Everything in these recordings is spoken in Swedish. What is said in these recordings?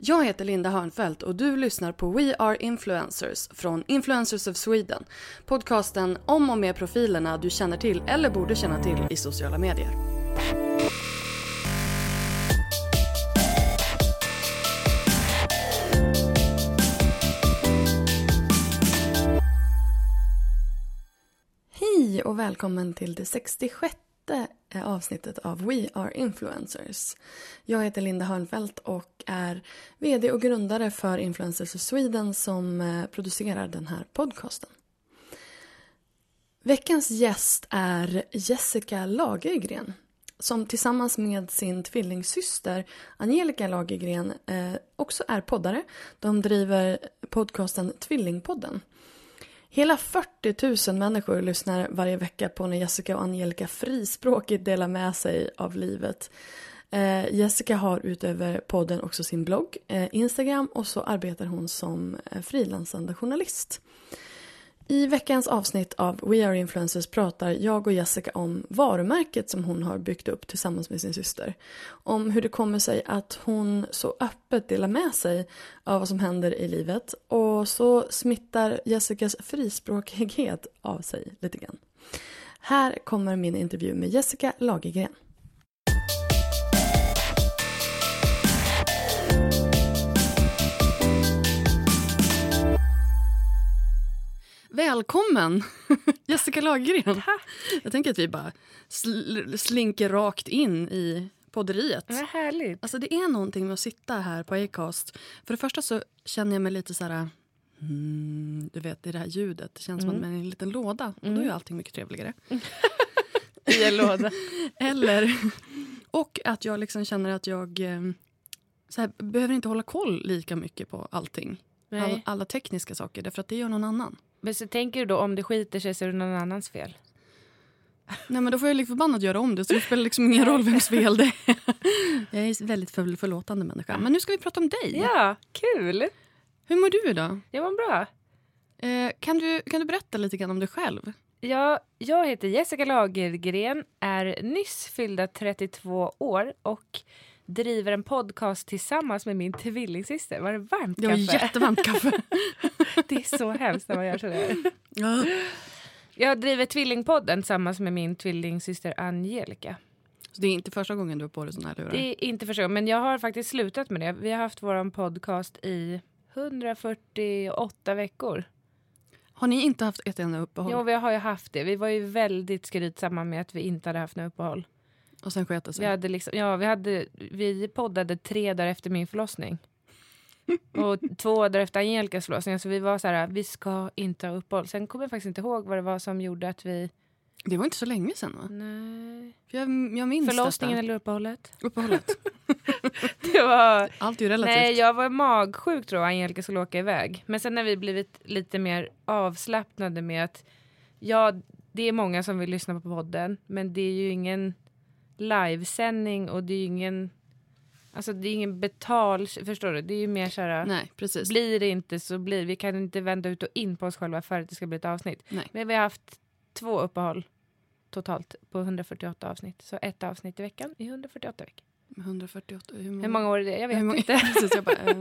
Jag heter Linda Hörnfeldt och du lyssnar på We Are Influencers från Influencers of Sweden. Podcasten om och med profilerna du känner till eller borde känna till i sociala medier. Hej och välkommen till det 66 Eh, avsnittet av We Are Influencers. Jag heter Linda Hörnfeldt och är VD och grundare för Influencers of Sweden som eh, producerar den här podcasten. Veckans gäst är Jessica Lagergren som tillsammans med sin tvillingsyster Angelica Lagergren eh, också är poddare. De driver podcasten Tvillingpodden. Hela 40 000 människor lyssnar varje vecka på när Jessica och Angelica frispråkigt delar med sig av livet. Eh, Jessica har utöver podden också sin blogg, eh, Instagram och så arbetar hon som eh, frilansande journalist. I veckans avsnitt av We Are Influencers pratar jag och Jessica om varumärket som hon har byggt upp tillsammans med sin syster. Om hur det kommer sig att hon så öppet delar med sig av vad som händer i livet och så smittar Jessicas frispråkighet av sig lite grann. Här kommer min intervju med Jessica Lagergren. Välkommen Jessica Lagergren. Jag tänker att vi bara sl slinker rakt in i podderiet. Vad härligt. Alltså det är någonting med att sitta här på Acast. För det första så känner jag mig lite så här... Mm, du vet, det där ljudet. Det känns som att man är i en liten låda. Och då är allting mycket trevligare. I en låda. Eller... Och att jag liksom känner att jag eh, så här, behöver inte hålla koll lika mycket på allting. All, alla tekniska saker, därför att det gör någon annan. Men så tänker du då om det skiter sig så är det någon annans fel? Nej men då får jag lik förbannat göra om det så det spelar liksom ingen roll vems fel det är. Jag är väldigt för, förlåtande människa. Men nu ska vi prata om dig. Ja, kul. Hur mår du idag? Det var bra. Eh, kan, du, kan du berätta lite grann om dig själv? Ja, jag heter Jessica Lagergren, är nyss fyllda 32 år och driver en podcast tillsammans med min tvillingsyster. Var det varmt Det var kaffe? jättevarmt kaffe. Det är så hemskt när man gör sådär. ja. Jag driver Tvillingpodden tillsammans med min tvillingsyster Angelica. Så det är inte första gången du har på dig såna här lurar? Det är inte första gången, men jag har faktiskt slutat med det. Vi har haft vår podcast i 148 veckor. Har ni inte haft ett enda uppehåll? Jo, vi har ju haft det. Vi var ju väldigt skrytsamma med att vi inte hade haft något uppehåll. Och sen sket det Vi, sig? hade liksom, ja, vi, hade, vi poddade tre dagar efter min förlossning. Och två dagar efter Angelicas förlossning. Så vi var så här, vi ska inte ha uppehåll. Sen kommer jag faktiskt inte ihåg vad det var som gjorde att vi... Det var inte så länge sen va? Nej. För jag, jag minns Förlossningen detta. eller uppehållet? Uppehållet. Det var... Allt är ju relativt. Nej, jag var magsjuk tror jag Angelica skulle åka iväg. Men sen har vi blivit lite mer avslappnade med att ja, det är många som vill lyssna på podden, men det är ju ingen livesändning och det är ju ingen Alltså det är ingen betal, förstår du? Det är ju mer så här, Nej, precis. blir det inte så blir Vi kan inte vända ut och in på oss själva för att det ska bli ett avsnitt. Nej. Men vi har haft två uppehåll totalt på 148 avsnitt. Så ett avsnitt i veckan i 148 veckor. 148, hur många, Hur många år är det? Jag vet hur många, inte. precis, jag bara, eh,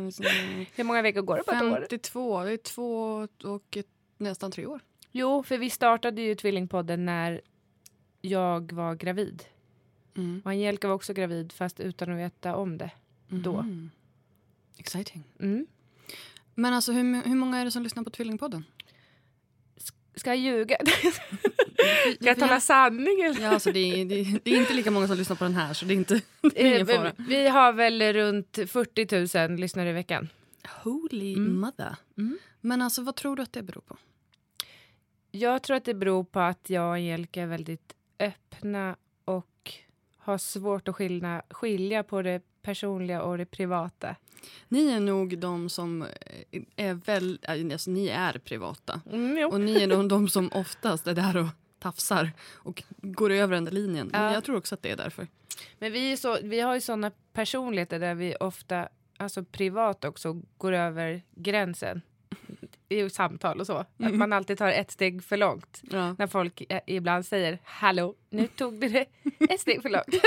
Hur många veckor går det på ett år? 52, det är två och ett, nästan tre år. Jo, för vi startade ju Tvillingpodden när jag var gravid. Mm. Och Angelica var också gravid fast utan att veta om det. Då. Mhm. Exciting. Mm. Men alltså hur, hur många är det som lyssnar på Tvillingpodden? Ska jag ljuga? Ska jag tala sanning? Eller? Ja, alltså det, är, det, är- det är inte lika många som lyssnar på den här så det är inte det är ingen Eh, fara. Vi har väl runt 40 000 lyssnare i veckan. Holy Mm. mother. Mm. Men alltså vad tror du att det beror på? Jag tror att det beror på att jag och Angelica är väldigt öppna har svårt att skilja, skilja på det personliga och det privata. Ni är nog de som eh, är väl, alltså ni är privata. Mm. Och ni är nog de som oftast är där och tafsar och går över den där linjen. Ja. jag tror också att det är därför. Men vi, så, vi har ju såna personligheter där vi ofta, alltså privat också, går över gränsen. I samtal och så. Att man alltid tar ett steg för långt. Ja. När folk eh, ibland säger hallå, nu tog du det ett steg för långt.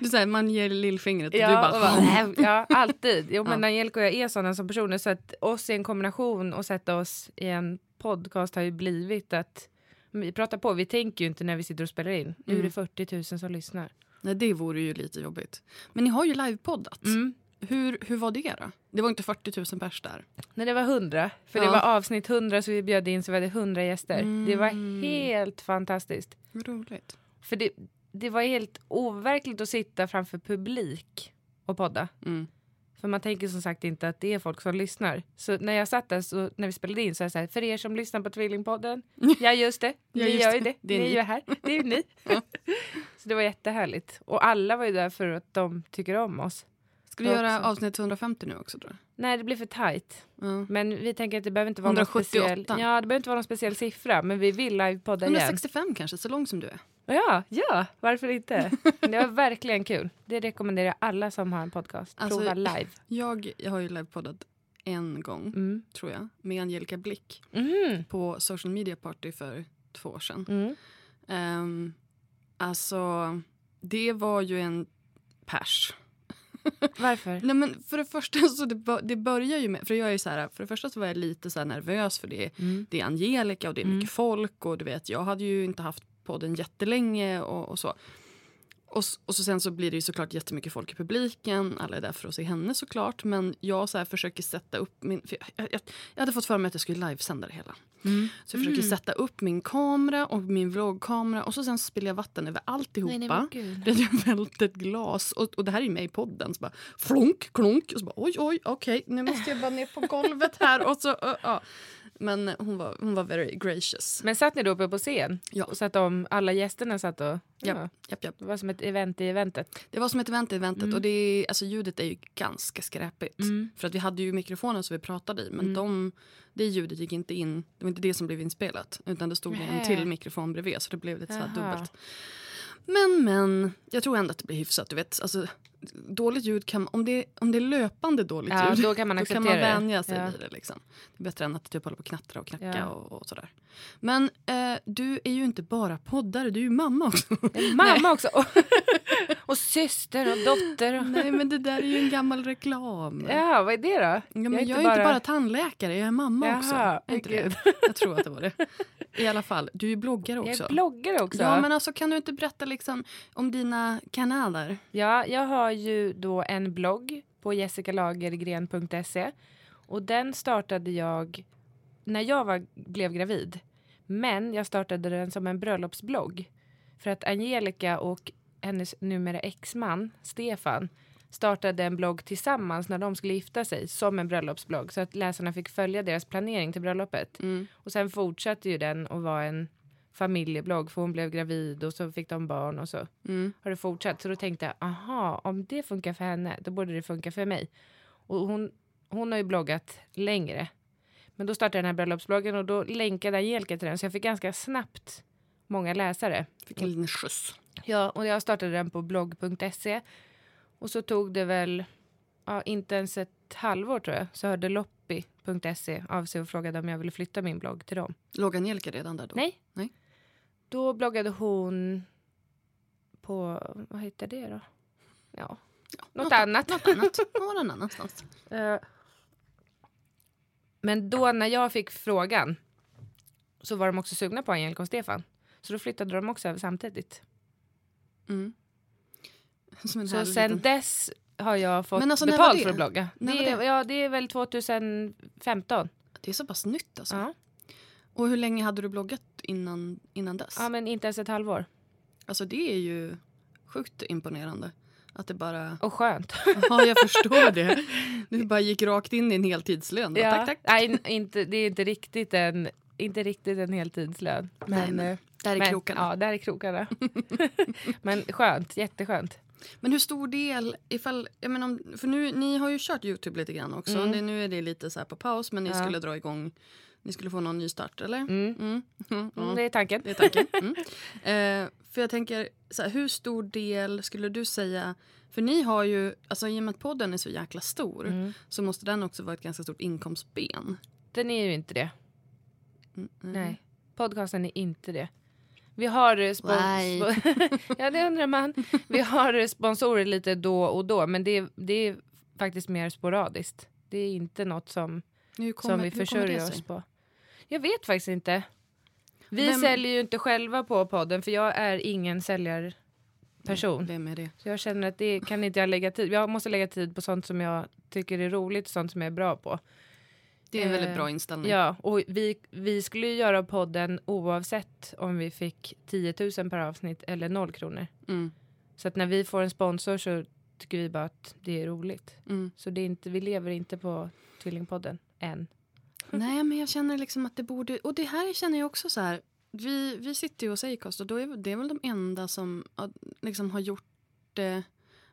Du säger, man ger lillfingret och Ja, du bara... och bara, ja alltid. Jo, men Ja. Angelica och jag är sådana som personer så att oss i en kombination och sätta oss i en podcast har ju blivit att vi pratar på, vi tänker ju inte när vi sitter och spelar in. Nu är det Mm. 40 000 som lyssnar. Nej, det vore ju lite jobbigt. Men ni har ju livepoddat. Mm. Hur, hur var det då? Det var inte 40 000 pers där. När det var 100, för det Ja. var avsnitt 100 så vi bjöd in så vi hade 100 gäster. Det var Mm. helt fantastiskt. Vad roligt. För det, det var helt overkligt att sitta framför publik och podda. Mm. För man tänker som sagt inte att det är folk som lyssnar. Så när jag satt där, så, när vi spelade in, så är jag så här, för er som lyssnar på Tvillingpodden, ja just det, Ja, just gör ju det. det, Det är ni är ni. ju här, det är ju ni. så det var jättehärligt. Och alla var ju där för att de tycker om oss. Ska du Jag göra också. avsnitt 150 nu också? Då? Nej, det blir för tajt. Ja. Men vi tänker att det behöver inte vara någon 178. speciell, ja, det behöver inte vara någon speciell siffra, men vi vill livepodda igen. 165 kanske, så lång som du är. Ja, ja, varför inte? Det var verkligen kul. Det rekommenderar jag alla som har en podcast. Alltså, Prova live. Jag, jag har ju livepoddat en gång, Mm. tror jag, med Angelica Blick Mm. på social media party för två år sedan. Mm. Um, alltså, det var ju en pers. Varför? Nej men för det första så det, det börjar ju med, för jag är så här, för det första så var jag lite så nervös för det, Mm. det är Angelica och det är Mm. mycket folk och du vet jag hade ju inte haft podden jättelänge och, och så. Och, och så sen så blir det ju såklart jättemycket folk i publiken, alla är där för att se henne såklart men jag så försöker sätta upp min, jag, jag, jag hade fått för mig att jag skulle livesända det hela. Mm. Så jag försöker sätta upp min kamera och min vloggkamera och så sen spiller jag vatten över alltihopa. Nej, nej, gud. Det jag välte ett glas och, och det här är ju med i podden. Så bara flunk, klunk. Och så bara oj, oj, okej, nu måste jag bara ner på golvet här. Och så, uh, ja. Men hon var, hon var very gracious. Men satt ni då uppe på scen? Ja. Och satt de, alla gästerna satt och... Ja. Japp, japp, japp. Det var som ett event i eventet. Det var som ett event i eventet och det, alltså, ljudet är ju ganska skräpigt. Mm. För att vi hade ju mikrofonen som vi pratade i men de, det ljudet gick inte in. Det var inte det som blev inspelat utan det stod en Nähä. till mikrofon bredvid så det blev lite så här dubbelt. Men men, jag tror ändå att det blir hyfsat. Du vet, alltså, dåligt ljud kan, om det, om det är löpande dåligt Ja, ljud då kan man då kan man vänja sig Ja. vid det. Liksom. Det är bättre än att typ hålla på och knattra och knacka Ja. och, och sådär. Men eh, du är ju inte bara poddare, du är ju mamma också. Mamma också. Och, och syster och dotter. Och, Nej men det där är ju en gammal reklam. ja, vad är det då? Ja, men jag är, inte bara tandläkare, jag är mamma Jaha, också. Är inte det? Jag tror att det var det. I alla fall, du är ju bloggare Jag också. är bloggare också. Ja, men alltså kan du inte berätta liksom om dina kanaler? Ja, jag har ju då en blogg på jessicalagergren.se och den startade jag när jag var, blev gravid. Men jag startade den som en bröllopsblogg för att Angelica och hennes numera exman Stefan startade en blogg tillsammans när de skulle gifta sig som en bröllopsblogg så att läsarna fick följa deras planering till bröllopet. Mm. Och sen fortsatte ju den att vara en familjeblogg för hon blev gravid och så fick de barn och så Mm. har det fortsatt. Så då tänkte jag, aha, om det funkar för henne, då borde det funka för mig. Och hon, hon har ju bloggat längre. Men då startade jag den här bröllopsbloggen och då länkade Angelica till den. Så jag fick ganska snabbt många läsare. Fick en liten skjuts. Ja, och jag startade den på blogg.se. Och så tog det väl, ja, inte ens ett halvår tror jag, så hörde Loppi.se av sig och frågade om jag ville flytta min blogg till dem. Låg Angelica redan där då? Nej. Nej. Då bloggade hon på, vad heter det då? Ja, något, annat. Något annat. Någon annanstans. Eh, Men då när jag fick frågan så var de också sugna på Angelica och Stefan. Så då flyttade de också över samtidigt. Mm. Så sen liten- dess har jag fått Men alltså, betalt det? för att blogga. Det, är- Ja, det är väl 2015. Det är så pass nytt alltså. Ja. Och hur länge hade du bloggat innan, innan dess? ja, men inte ens ett halvår. Alltså det är ju sjukt imponerande. Att det bara... Och skönt. Ja, jag förstår det. Du bara gick rakt in i en heltidslön. Ja. Tack, tack. Nej, inte, det är inte riktigt en, inte riktigt en heltidslön. Men, Nej, men där är men, krokarna. Ja, där är krokarna. men skönt, jätteskönt. Men hur stor del, ifall, jag menar, för nu, ni har ju kört Youtube lite grann också. Mm. Det, nu är det lite så här på paus men ni Ja. skulle dra igång, ni skulle få någon ny start eller? Mm. Mm. Det är tanken. Det är tanken. Mm. Eh, för jag tänker, så här, hur stor del skulle du säga, för ni har ju, alltså i och med att podden är så jäkla stor Mm. så måste den också vara ett ganska stort inkomstben. Den är ju inte det. Mm. Nej, podcasten är inte det. Vi har eh, spon- Why? spo- Ja, det undrar man. Vi har eh, sponsorer lite då och då, men det, det är faktiskt mer sporadiskt. Det är inte något som, kommer, som vi försörjer oss på. Jag vet faktiskt inte. Vi Vem- säljer ju inte själva på podden, för jag är ingen säljarperson. Vem är det? Så jag känner att det kan inte jag lägga tid. Jag måste lägga tid på sånt som jag tycker är roligt och sånt som jag är bra på. Det är en väldigt Eh, bra inställning. Ja, och vi, vi skulle ju göra podden oavsett om vi fick 10 000 per avsnitt eller noll kronor. Mm. Så att när vi får en sponsor så tycker vi bara att det är roligt. Mm. Så det är inte, vi lever inte på Tvillingpodden än. Nej, men jag känner liksom att det borde... Och det här känner jag också så här. Vi, vi sitter ju hos Acast och då är det är väl de enda som liksom har gjort det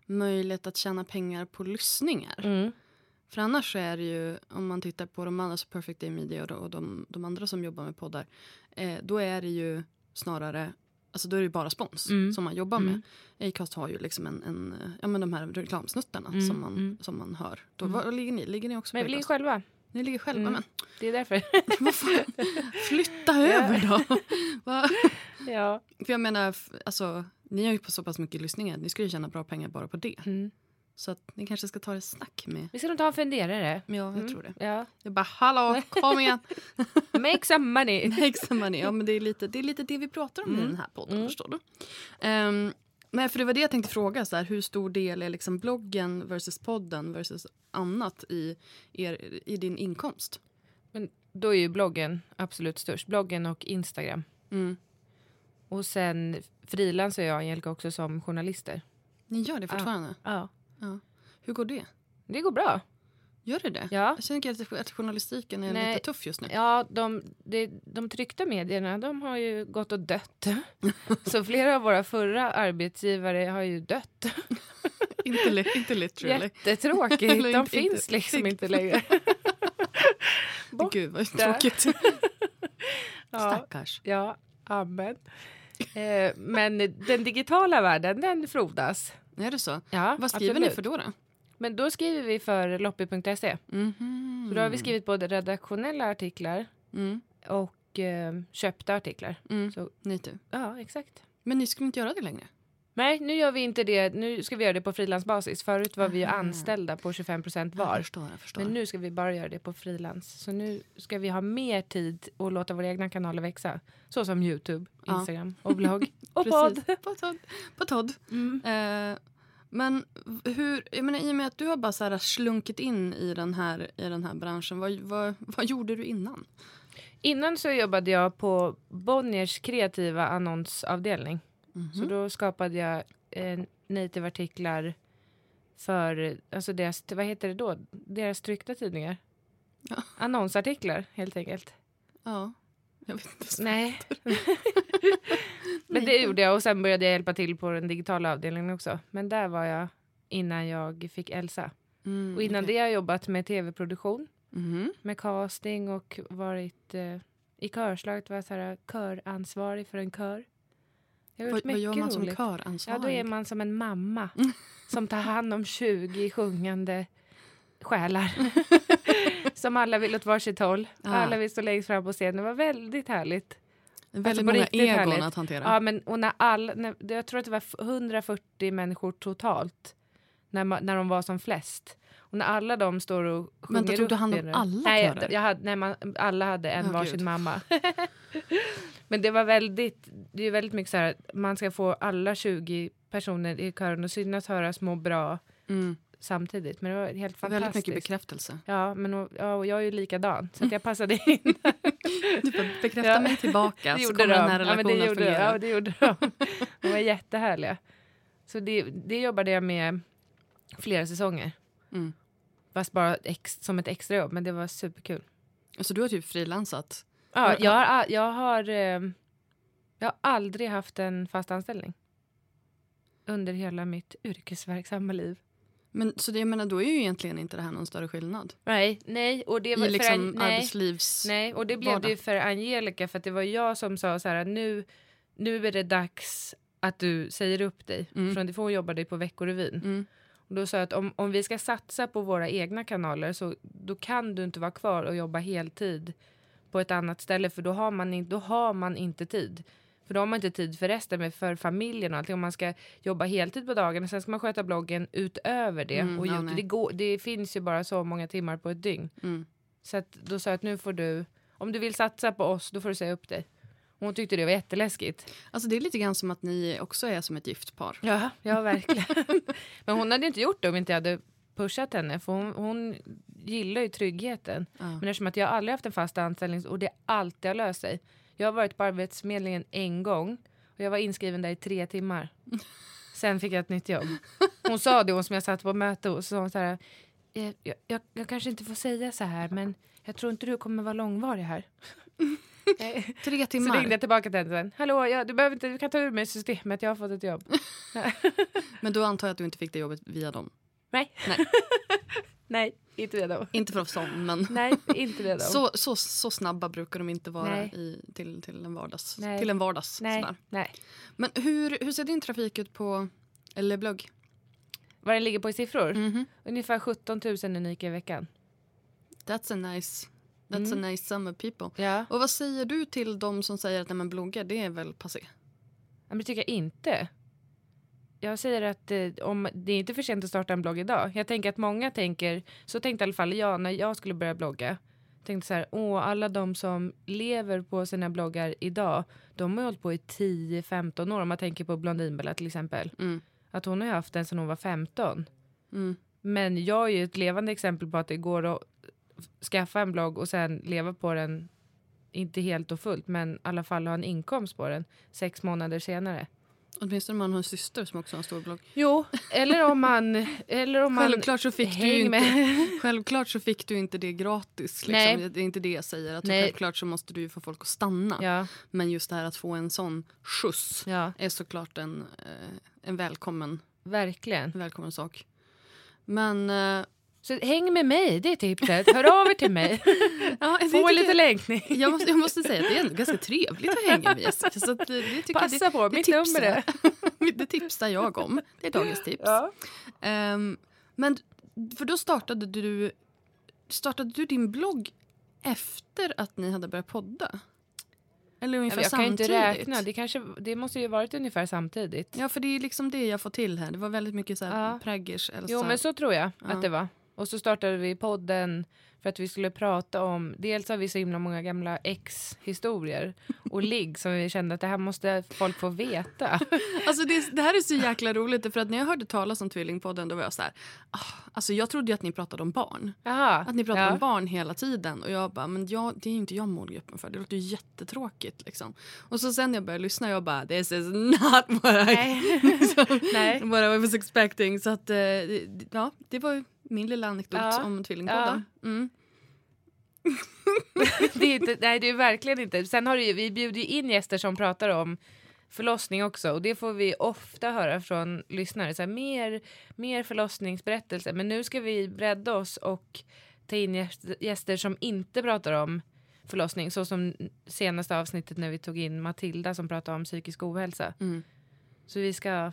möjligt att tjäna pengar på lyssningar. Mm. För annars så är det ju, om man tittar på de andra, så Perfect Day Media och, de, och de, de andra som jobbar med poddar, eh, då är det ju snarare, alltså då är det bara spons Mm. som man jobbar Mm. med. Acast har ju liksom en, en ja men de här reklamsnuttarna Mm, som, man, mm. som man hör. Då, Mm. var ligger ni? Ligger ni också Men på vi ligger Acast? själva. Ni ligger själva, Mm. men Det är därför. flytta över då! Ja. För jag menar, alltså, ni har ju på så pass mycket lyssningar, ni skulle ju tjäna bra pengar bara på det. Mm. Så att ni kanske ska ta det snack med, Vi ska nog ta en funderare. ja jag Mm. tror det. Ja. Jag bara hallå, kom igen! Make some money. Make some money. Ja, men det, är lite, det är lite det vi pratar om i Mm. den här podden. Mm. Förstår du? Ehm, men för det var det jag tänkte fråga. Så här, hur stor del är liksom bloggen versus podden versus annat i, er, i din inkomst? Men då är ju bloggen absolut störst. Bloggen och Instagram. Mm. Och sen frilansar jag och Angelica också som journalister. Ni gör det fortfarande? Ja. Ja. Hur går det? Det går bra. Gör det det? Ja. Jag känner att, att journalistiken är Nej. lite tuff just nu. Ja, de, de, de tryckta medierna de har ju gått och dött. Så flera av våra förra arbetsgivare har ju dött. inte, li- inte literally. Jättetråkigt. De inte- finns inte- liksom inte längre. Borta. Gud vad tråkigt. Ja, Stackars. ja amen. Eh, men den digitala världen, den frodas. Är det så? Ja, Vad skriver ni absolut. för då? då? Men då skriver vi för loppy.se. Mhm. Så då har vi skrivit både redaktionella artiklar Mm. och eh, köpta artiklar. Mm. Så, Ni tu. ja, exakt. Men ni skulle inte göra det längre? Nej, nu gör vi inte det. Nu ska vi göra det på frilansbasis. Förut var vi ju Aha. anställda på 25 procent Jag var. förstår, jag förstår. Men nu ska vi bara göra det på frilans. Så nu ska vi ha mer tid och låta våra egna kanaler växa. Så som Youtube, Ja. Instagram och blogg och podd. På Todd. På Todd. Mm. Eh, men hur, jag menar, i och med att du har bara så här slunkit in i den här, i den här branschen, vad, vad, vad gjorde du innan? Innan så jobbade jag på Bonniers kreativa annonsavdelning. Så Mhm. då skapade jag eh, native-artiklar för alltså deras, vad heter det då? Deras tryckta tidningar. Ja. Annonsartiklar helt enkelt. Ja, jag vet inte. Nej. Men det gjorde jag och sen började jag hjälpa till på den digitala avdelningen också. Men där var jag innan jag fick Elsa. Mm, Och innan okej. det har jag jobbat med tv-produktion, Mhm. med casting och varit eh, i körslaget, var jag så här, köransvarig för en kör. Jag Vad, vad gör man som roligt. köransvarig? Ja, då är man som en mamma som tar hand om 20 sjungande själar. som alla vill åt varsitt håll. Ah. Alla vill stå längst fram på scenen. Det var väldigt härligt. Väldigt Alltså, många egon härligt. att hantera. Ja, men och när alla, när, jag tror att det var f- 140 människor totalt när, när de var som flest. Och när alla de står och sjunger Vänta, tog du hand om alla nej, körer? jag hade, nej, man, alla hade en Åh, varsin Gud. mamma. men det var väldigt, det är väldigt mycket så här, man ska få alla 20 personer i kören att synas, höras, må bra Mm. Samtidigt. Men det var helt Väldigt fantastiskt. mycket bekräftelse. Ja, men och, ja, och jag är ju likadan, så att jag passade in. Du får bekräfta Ja. mig tillbaka Det så kommer de. den här ja, men relationen det gjorde, fungera. Ja, det gjorde de. De var jättehärliga. Så det, det jobbade jag med flera säsonger. Mm. Fast bara ex, som ett extrajobb, men det var superkul. Så du har typ frilansat? Ja, Ja. jag, har, jag, har, eh, jag har aldrig haft en fast anställning. Under hela mitt yrkesverksamma liv. Men, så det, jag menar, då är ju egentligen inte det här någon större skillnad. Nej, nej. Och det var I liksom för, nej. arbetslivs... Nej, och det blev vardag. det ju för Angelica för det var jag som sa så här nu, nu är det dags att du säger upp dig. Mm. Från, för hon jobbade ju på Veckorevyn. Mm. Och då sa jag att om, om vi ska satsa på våra egna kanaler så då kan du inte vara kvar och jobba heltid på ett annat ställe för då har man, in, då har man inte tid. För då har man inte tid för resten, men för familjen och allting. Om man ska jobba heltid på dagen och sen ska man sköta bloggen utöver det. Mm, och ja, det, går, det finns ju bara så många timmar på ett dygn. Mm. Så att då sa jag att nu får du, om du vill satsa på oss, då får du säga upp dig. Hon tyckte det var jätteläskigt. Alltså det är lite grann som att ni också är som ett gift par. Ja, ja verkligen. Men hon hade inte gjort det om inte jag hade pushat henne, för hon, hon gillar ju tryggheten. Ja. Men eftersom att jag aldrig haft en fast anställning och det alltid har löst sig. Jag har varit på Arbetsförmedlingen en gång och jag var inskriven där i tre timmar. Sen fick jag ett nytt jobb. Hon sa det, hon som jag satt på möte och så sa hon så här. "Eh, Jag, jag, jag kanske inte får säga så här, men jag tror inte du kommer vara långvarig här. Eh, Tre Så timmar. ringde jag tillbaka till henne sen. Hallå, jag, du, behöver inte, du kan ta ur mig systemet, jag har fått ett jobb. Men då antar jag att du inte fick det jobbet via dem. Nej. Nej. Nej, inte då. Inte för att sån, men Nej, inte då. så, så, så snabba brukar de inte vara Nej. i, till, till en vardags. Nej. Till en vardags nej, sådär. nej. Men hur, hur ser din trafik ut på eller blogg? Vad den ligger på i siffror? Mhm. Ungefär 17 000 unika i veckan. That's a nice, that's Mm. a nice summer people. Ja. Och vad säger du till de som säger att nej, men bloggar det är väl passé? Men det tycker jag inte. Jag säger att eh, om det är inte för sent att starta en blogg idag. Jag tänker att många tänker, så tänkte i alla fall jag när jag skulle börja blogga. Tänkte så här, åh alla de som lever på sina bloggar idag, de har hållit på i 10-15 år. Om man tänker på Blondinbella till exempel. Mm. Att hon har ju haft den sedan hon var 15. Mm. Men jag är ju ett levande exempel på att det går att skaffa en blogg och sen leva på den, inte helt och fullt, men i alla fall ha en inkomst på den sex månader senare. Åtminstone om man har en syster som också har en stor blogg. Jo, eller om man... Eller om man Självklart så fick du inte, med. självklart så fick du inte det gratis. Liksom. Nej. Det är inte det jag säger. Att Nej. Självklart så måste du ju få folk att stanna. Ja, Men just det här att få en sån skjuts ja, är såklart en, eh, en välkommen, verkligen. en välkommen sak. Men eh, Så häng med mig, det är tipset. Hör av er till mig. ja, det Få lite jag- länkning. jag, måste, jag måste säga att det är ganska trevligt att hänga med. Så att det, det tycker Passa jag, på, det, mitt tipsar nummer är... jag. det tipsar jag om. Det är dagens tips. Ja. Ehm, men för då startade du, startade du din blogg efter att ni hade börjat podda? Eller ungefär Jag kan ju samtidigt? inte räkna, det, kanske, det måste ju varit ungefär samtidigt. Ja, för det är liksom det jag får till här. Det var väldigt mycket så här Ja. praggers. Jo men så tror jag Ja. att det var. Och så startade vi podden för att vi skulle prata om, dels har vi så himla många gamla ex-historier och ligg som vi kände att det här måste folk få veta. Alltså det, det här är så jäkla roligt för att när jag hörde talas om Tvillingpodden då var jag så här, ah, alltså jag trodde ju att ni pratade om barn. Jaha. Att ni pratade ja. om barn hela tiden och jag bara, men jag, det är ju inte jag målgruppen för. Det låter ju jättetråkigt liksom. Och så sen när jag började lyssna jag bara, this is not what I, Nej. liksom, Nej. what I was expecting. Så att, eh, ja, det var ju min lilla anekdot Ja. om Tvillingpodden. Mm. det är inte, nej det är verkligen inte. Sen har ju, vi bjuder ju in gäster som pratar om förlossning också och det får vi ofta höra från lyssnare. Så här, mer, mer förlossningsberättelser. Men nu ska vi bredda oss och ta in gäst- gäster som inte pratar om förlossning. Så som senaste avsnittet när vi tog in Matilda som pratade om psykisk ohälsa. Mm. Så vi ska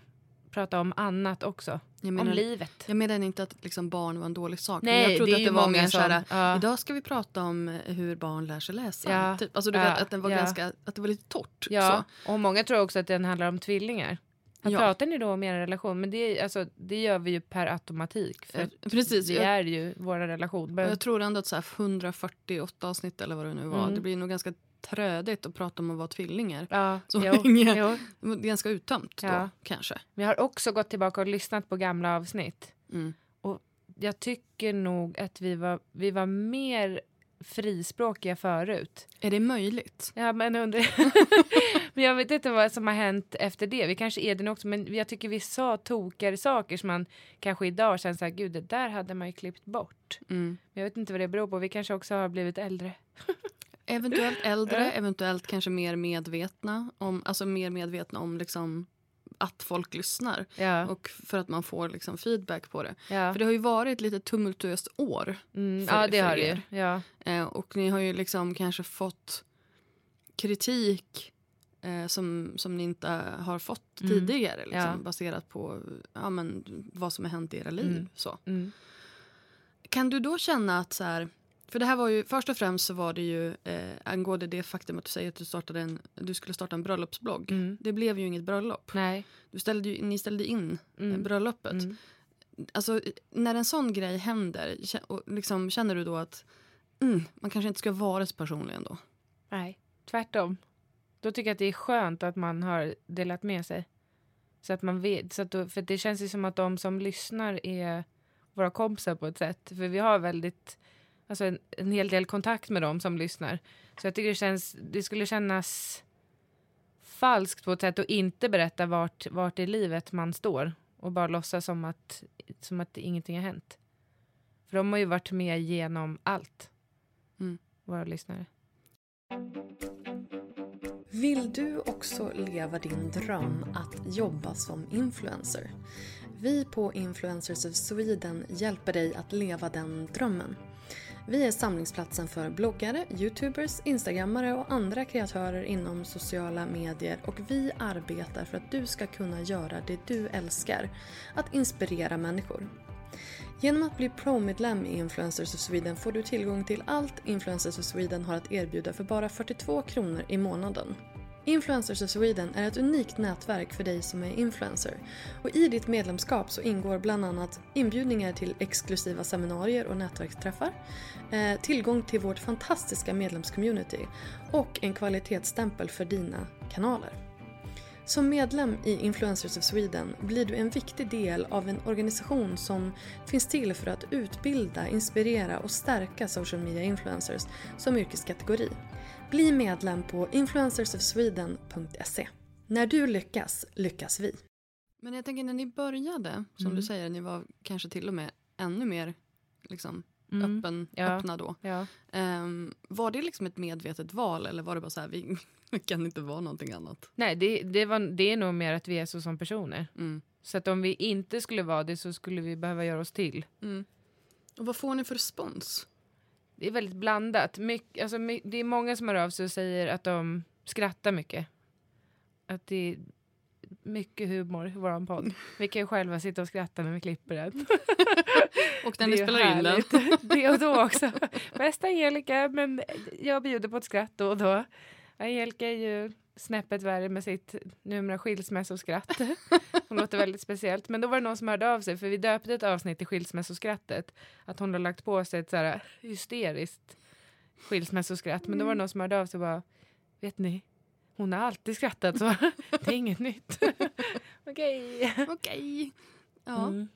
prata om annat också. Jag om menar, livet. jag menar inte att liksom barn var en dålig sak. men Nej, jag trodde det att det var mer som- såhär, ja. idag ska vi prata om hur barn lär sig läsa. Ja. Typ. Alltså du Ja. vet att den var ganska, att det var lite torrt. Ja, Så. och många tror också att den handlar om tvillingar. Ja. pratar ni då om er relation? Men det, alltså, det gör vi ju per automatik. För Eh, Precis. det är ju vår relation. Men, jag tror ändå att så här 148 avsnitt eller vad det nu var, Mm. det blir nog ganska trödigt att prata om att vara tvillingar. ja, Så jo, länge. jo. Det är ganska uttömt då, Ja. kanske. Men jag har också gått tillbaka och lyssnat på gamla avsnitt. Mm. Jag tycker nog att vi var, vi var mer frispråkiga förut. Är det möjligt? Ja, men, under... men jag vet inte vad som har hänt efter det. Vi kanske är det nu också, men jag tycker vi sa tokigare saker som man kanske idag känner så här, gud det där hade man ju klippt bort. Mm. Men jag vet inte vad det beror på. Vi kanske också har blivit äldre. Eventuellt äldre, eventuellt kanske mer medvetna om, alltså mer medvetna om liksom att folk lyssnar Ja, och för att man får liksom feedback på det. ja. För det har ju varit lite tumultuöst år Mm, för- ja det har det er. ju. Ja. eh, och ni har ju liksom kanske fått kritik eh, som, som ni inte har fått Mm. tidigare liksom, baserat på ja, men, vad som har hänt i era liv. Mm. Så. Mm. Kan du då känna att så här, för det här var ju först och främst så var det ju eh, angående det faktum att du säger att du, startade en, du skulle starta en bröllopsblogg. Mm. Det blev ju inget bröllop. Nej. Du ställde ju, ni ställde in eh, Mm. bröllopet. Mm. Alltså, när en sån grej händer, och liksom, känner du då att mm, man kanske inte ska vara så personlig ändå? Nej, tvärtom. Då tycker jag att det är skönt att man har delat med sig. Så att man vet, så att då, för det känns ju som att de som lyssnar är våra kompisar på ett sätt. För vi har väldigt, alltså en, en hel del kontakt med dem som lyssnar. Så jag tycker det, känns, det skulle kännas falskt på ett sätt att inte berätta vart, vart i livet man står. Och bara låtsas som att, som att ingenting har hänt. För de har ju varit med genom allt. Mm. Våra lyssnare. Vill du också leva din dröm att jobba som influencer? Vi på Influencers of Sweden hjälper dig att leva den drömmen. Vi är samlingsplatsen för bloggare, youtubers, instagrammare och andra kreatörer inom sociala medier och vi arbetar för att du ska kunna göra det du älskar, att inspirera människor. Genom att bli pro-medlem i Influencers of Sweden får du tillgång till allt Influencers of Sweden har att erbjuda för bara 42 kronor i månaden. Influencers of Sweden är ett unikt nätverk för dig som är influencer. Och I ditt medlemskap så ingår bland annat inbjudningar till exklusiva seminarier och nätverksträffar, eh, tillgång till vårt fantastiska medlemscommunity och en kvalitetsstämpel för dina kanaler. Som medlem i Influencers of Sweden blir du en viktig del av en organisation som finns till för att utbilda, inspirera och stärka social media influencers som yrkeskategori. Bli medlem på influencersofsweden.se. När du lyckas, lyckas vi. Men jag tänker när ni började, som Mm. du säger, ni var kanske till och med ännu mer liksom, Mm. öppen, Ja. öppna då. Ja. Ehm, var det liksom ett medvetet val eller var det bara så här, vi, vi kan inte vara någonting annat? Nej, det, det, var, det är nog mer att vi är så som personer. Mm. Så att om vi inte skulle vara det så skulle vi behöva göra oss till. Mm. Och vad får ni för respons? Det är väldigt blandat. Myck, alltså, my, det är många som hör av sig och säger att de skrattar mycket. Att det mycket humor i vår podd. Vi kan ju själva sitta och skratta när vi klipper den. Och när ni spelar in den? härligt. Det och då också. Bästa Angelica, men jag bjuder på ett skratt då och då. Angelica är ju snäppet värre med sitt numera skilsmässoskratt. Hon låter väldigt speciellt. Men då var det någon som hörde av sig, för vi döpte ett avsnitt till skilsmässoskrattet. Att hon har lagt på sig ett så här hysteriskt skilsmässoskratt. Men då var det någon som hörde av sig och bara, vet ni, hon har alltid skrattat så det är inget nytt. Okej. Okej. Ja. Mm.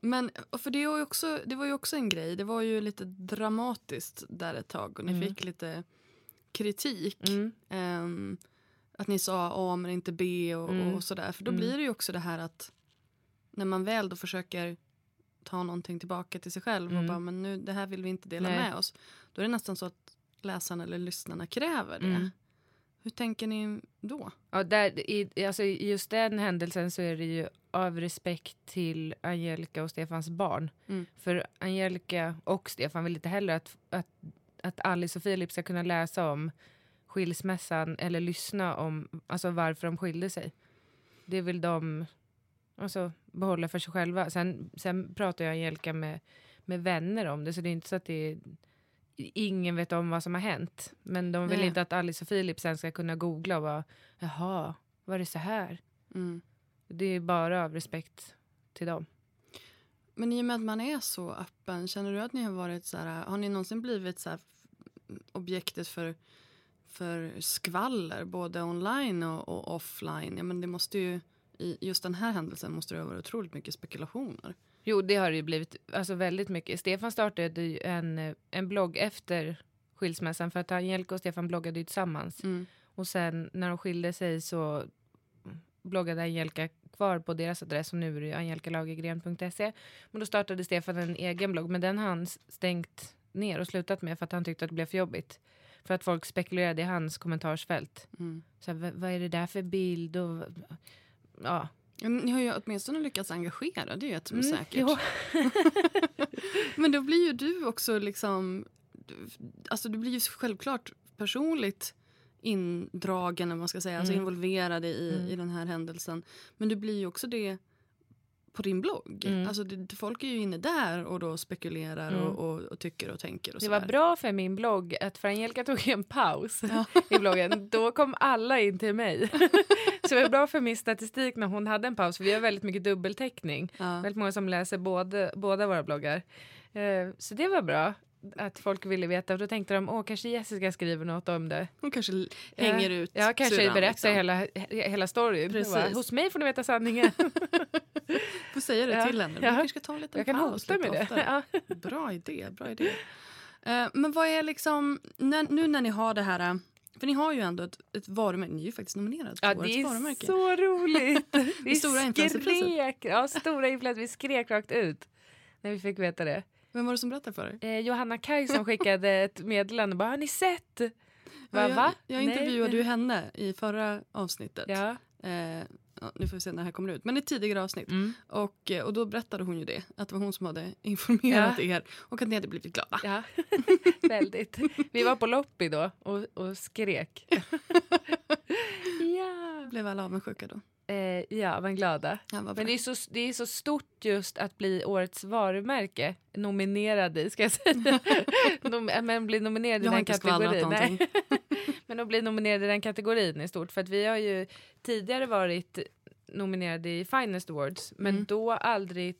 Men för det var, ju också, det var ju också en grej. Det var ju lite dramatiskt där ett tag och ni Mm. fick lite kritik. Mm. Ehm, att ni sa A men inte B och, Mm. och sådär. För då Mm. blir det ju också det här att när man väl då försöker ta någonting tillbaka till sig själv och Mm. bara men nu det här vill vi inte dela Nej. med oss. Då är det nästan så att läsarna eller lyssnarna kräver det. Hur tänker ni då? Ja, där, i, alltså, i just den händelsen så är det ju av respekt till Angelica och Stefans barn. Mm. För Angelica och Stefan vill inte heller att, att, att Alice och Filip ska kunna läsa om skilsmässan eller lyssna om alltså, varför de skilde sig. Det vill de alltså, behålla för sig själva. Sen, sen pratar jag Angelica med, med vänner om det, så det är inte så att det är, ingen vet om vad som har hänt. Men de vill Nej. inte att Alice och Filip sen ska kunna googla och bara, jaha, var det så här? Mm. Det är bara av respekt till dem. Men i och med att man är så öppen, känner du att ni har varit så här, har ni någonsin blivit så här objektet för, för skvaller, både online och, och offline? Ja, men det måste ju, i just den här händelsen måste det ha varit otroligt mycket spekulationer. Jo, det har det ju blivit alltså, väldigt mycket. Stefan startade ju en, eh, en blogg efter skilsmässan för att Angelica och Stefan bloggade ju tillsammans. Mm. Och sen när de skilde sig så bloggade Angelica kvar på deras adress och nu är det angelicalagergren.se. Men då startade Stefan en egen blogg, men den har han stängt ner och slutat med för att han tyckte att det blev för jobbigt. För att folk spekulerade i hans kommentarsfält. Mm. Så här, "Va- vad är det där för bild? Och, ja. Ja, Ni har ju åtminstone lyckats engagera, det är ju ett som är Mm. Men då blir ju du också liksom... du- Alltså du blir ju självklart personligt indragen, vad man ska säga, alltså Mm. involverad i, Mm. i den här händelsen. Men du blir ju också det på din blogg. Mm. Alltså det, folk är ju inne där och då spekulerar Mm. och, och, och tycker och tänker. Och Det var sådär. bra för min blogg att för Angelica tog en paus i bloggen. Då kom alla in till mig. Så det var bra för min statistik när hon hade en paus. För vi har väldigt mycket dubbeltäckning. Ja. Väldigt många som läser både, båda våra bloggar. Eh, Så det var bra att folk ville veta. Och då tänkte de, åh kanske Jessica skriver något om det. Hon kanske hänger ut Ja, kanske syrran, berättar liksom. hela, he- hela storyn. Precis. Bara, Hos mig får ni veta sanningen. Får säga det Ja. till henne. Du Ja. kanske ska ta en liten Jag kan paus hota med det. Ja. Bra idé, bra idé. Eh, men vad är liksom, när, nu när ni har det här, eh, för ni har ju ändå ett, ett varumärke, ni är ju faktiskt nominerade Ja, årets det är varumärke. så roligt. Vi stora skrek, ja, stora influencer, vi skrek rakt ut när vi fick veta det. Vem var det som berättade för er? Eh, Johanna Kaj som skickade ett meddelande bara, har ni sett? Va, Ja, jag, jag Nej. intervjuade ju henne i förra avsnittet. Ja. Eh, ja, nu får vi se när det här kommer ut. Men ett tidigare avsnitt. Mm. Och, eh, och då berättade hon ju det. Att det var hon som hade informerat Ja. er. Och att ni hade blivit glada. Ja, väldigt. Vi var på loppis då och, och skrek. ja. Blev alla avundsjuka då? Eh, ja, men glada. Ja. Men det är, så, det är så stort just att bli årets varumärke nominerad i, ska jag säga. Men bli nominerad i jag har den inte skvallrat kategorin. någonting. Men att bli nominerad i den kategorin är stort. För att vi har ju tidigare varit nominerade i Finest Awards. Men Mm. då aldrig...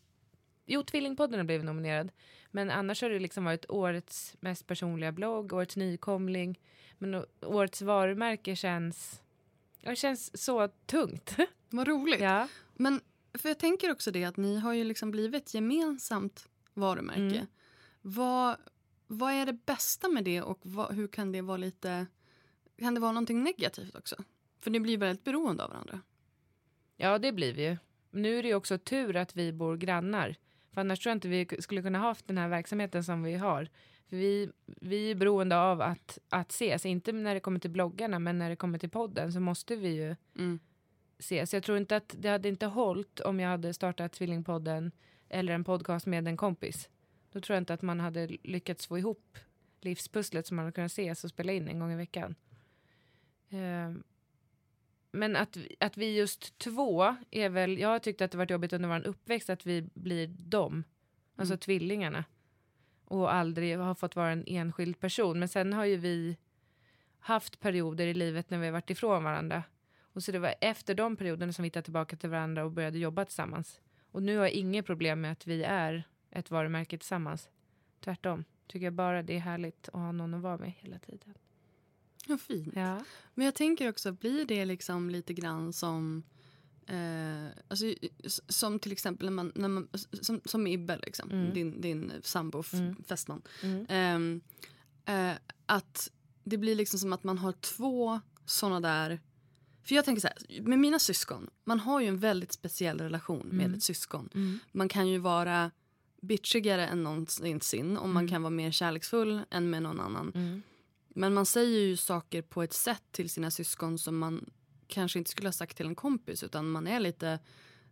Jo, Tvillingpodden har blivit nominerad. Men annars har det liksom varit årets mest personliga blogg, årets nykomling. Men årets varumärke känns... Det känns så tungt. Vad roligt. ja. Men för jag tänker också det att ni har ju liksom blivit gemensamt varumärke. Mm. Vad, vad är det bästa med det och vad, hur kan det vara lite... Kan det vara någonting negativt också? För ni blir väldigt beroende av varandra. ja, det blir vi ju. Nu är det ju också tur att vi bor grannar. För annars tror jag inte vi skulle kunna ha haft den här verksamheten som vi har. För vi, vi är beroende av att, att ses. Inte när det kommer till bloggarna, men när det kommer till podden så måste vi ju Mm. ses. Jag tror inte att det hade inte hållit om jag hade startat Tvillingpodden eller en podcast med en kompis. Då tror jag inte att man hade lyckats få ihop livspusslet som man hade kunnat ses och spela in en gång i veckan. Ehm, men att, att vi just två är väl, jag har tyckt att det varit jobbigt under vår uppväxt att vi blir dem, alltså Mm. tvillingarna. Och aldrig har fått vara en enskild person. Men sen har ju vi haft perioder i livet när vi har varit ifrån varandra. Och så det var efter de perioderna som vi hittade tillbaka till varandra och började jobba tillsammans. Och nu har jag inget problem med att vi är ett varumärke tillsammans. Tvärtom. Tycker jag bara det är härligt att ha någon att vara med hela tiden. Ja, fint. Ja. Men jag tänker också, blir det liksom lite grann som... Eh, alltså, som till exempel när man, när man, som, som Ibbe, liksom, Mm. din, din sambo, Mm. fästman. Mm. Ehm, eh, att det blir liksom som att man har två såna där... För jag tänker så här, med mina syskon, man har ju en väldigt speciell relation med Mm. ett syskon. Mm. Man kan ju vara bitchigare än någonsin och man Mm. kan vara mer kärleksfull än med någon annan. Men man säger ju saker på ett sätt till sina syskon som man kanske inte skulle ha sagt till en kompis utan man är lite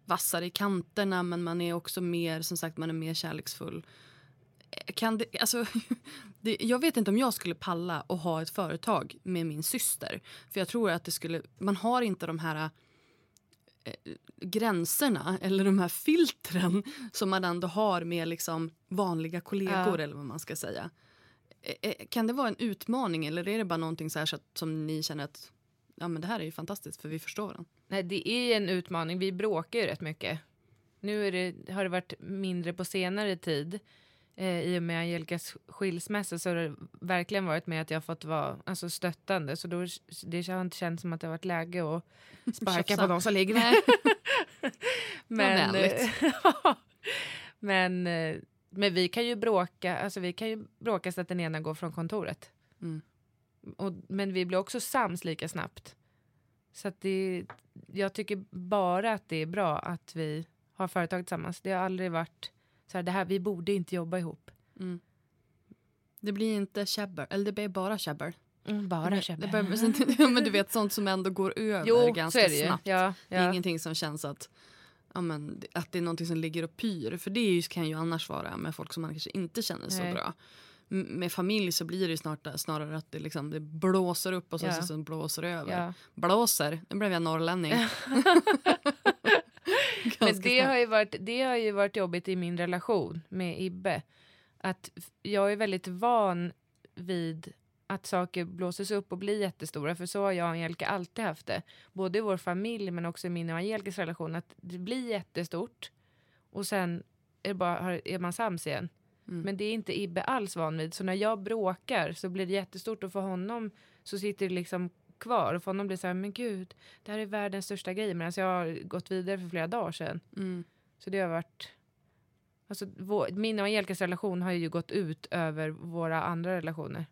vassare i kanterna men man är också mer, som sagt, man är mer kärleksfull. Eh, Kan det, alltså, det, jag vet inte om jag skulle palla och ha ett företag med min syster. För jag tror att det skulle, man har inte de här eh, gränserna eller de här filtren som man ändå har med liksom vanliga kollegor Ja. eller vad man ska säga. Eh, eh, Kan det vara en utmaning eller är det bara någonting så här som ni känner att ja, men det här är ju fantastiskt för vi förstår varandra? Nej, det är en utmaning. Vi bråkar ju rätt mycket. Nu det, har det varit mindre på senare tid. Eh, I och med Angelikas skilsmässa så har det verkligen varit med att jag fått vara alltså, stöttande. Så då, det har inte känts som att det har varit läge att sparka på de som ligger Nej. men, eh, men, eh, men vi kan ju bråka, alltså vi kan ju bråka så att den ena går från kontoret. Mm. Och, men vi blir också sams lika snabbt. Så att det, jag tycker bara att det är bra att vi har företag tillsammans. Det har aldrig varit så här, det här, vi borde inte jobba ihop. Mm. Det blir inte käbbel, eller det blir bara käbbel. bara det, käbbel. ja, men du vet sånt som ändå går över Jo, ganska snabbt. Ja, Det är ja. ingenting som känns att, ja, men, att det är någonting som ligger och pyr. För det är ju, kan ju annars vara med folk som man kanske inte känner så Nej. bra. M- Med familj så blir det snart, snarare att det, liksom, det blåser upp och sen Ja. så, så blåser det över. Ja. Blåser, nu blev jag norrlänning. Men det har, ju varit, det har ju varit jobbigt i min relation med Ibbe. Att jag är väldigt van vid att saker blåses upp och blir jättestora. För så har jag och Angelica alltid haft det. Både i vår familj men också i min och Angelicas relation. Att det blir jättestort och sen är, bara, är man sams igen. Mm. Men det är inte Ibbe alls van vid. Så när jag bråkar så blir det jättestort och för honom så sitter det liksom kvar. Och för honom blir det så här, men gud, det här är världens största grej. Men alltså jag har gått vidare för flera dagar sedan. Mm. Så det har varit... Alltså, vår, min och Angelicas relation har ju gått ut över våra andra relationer.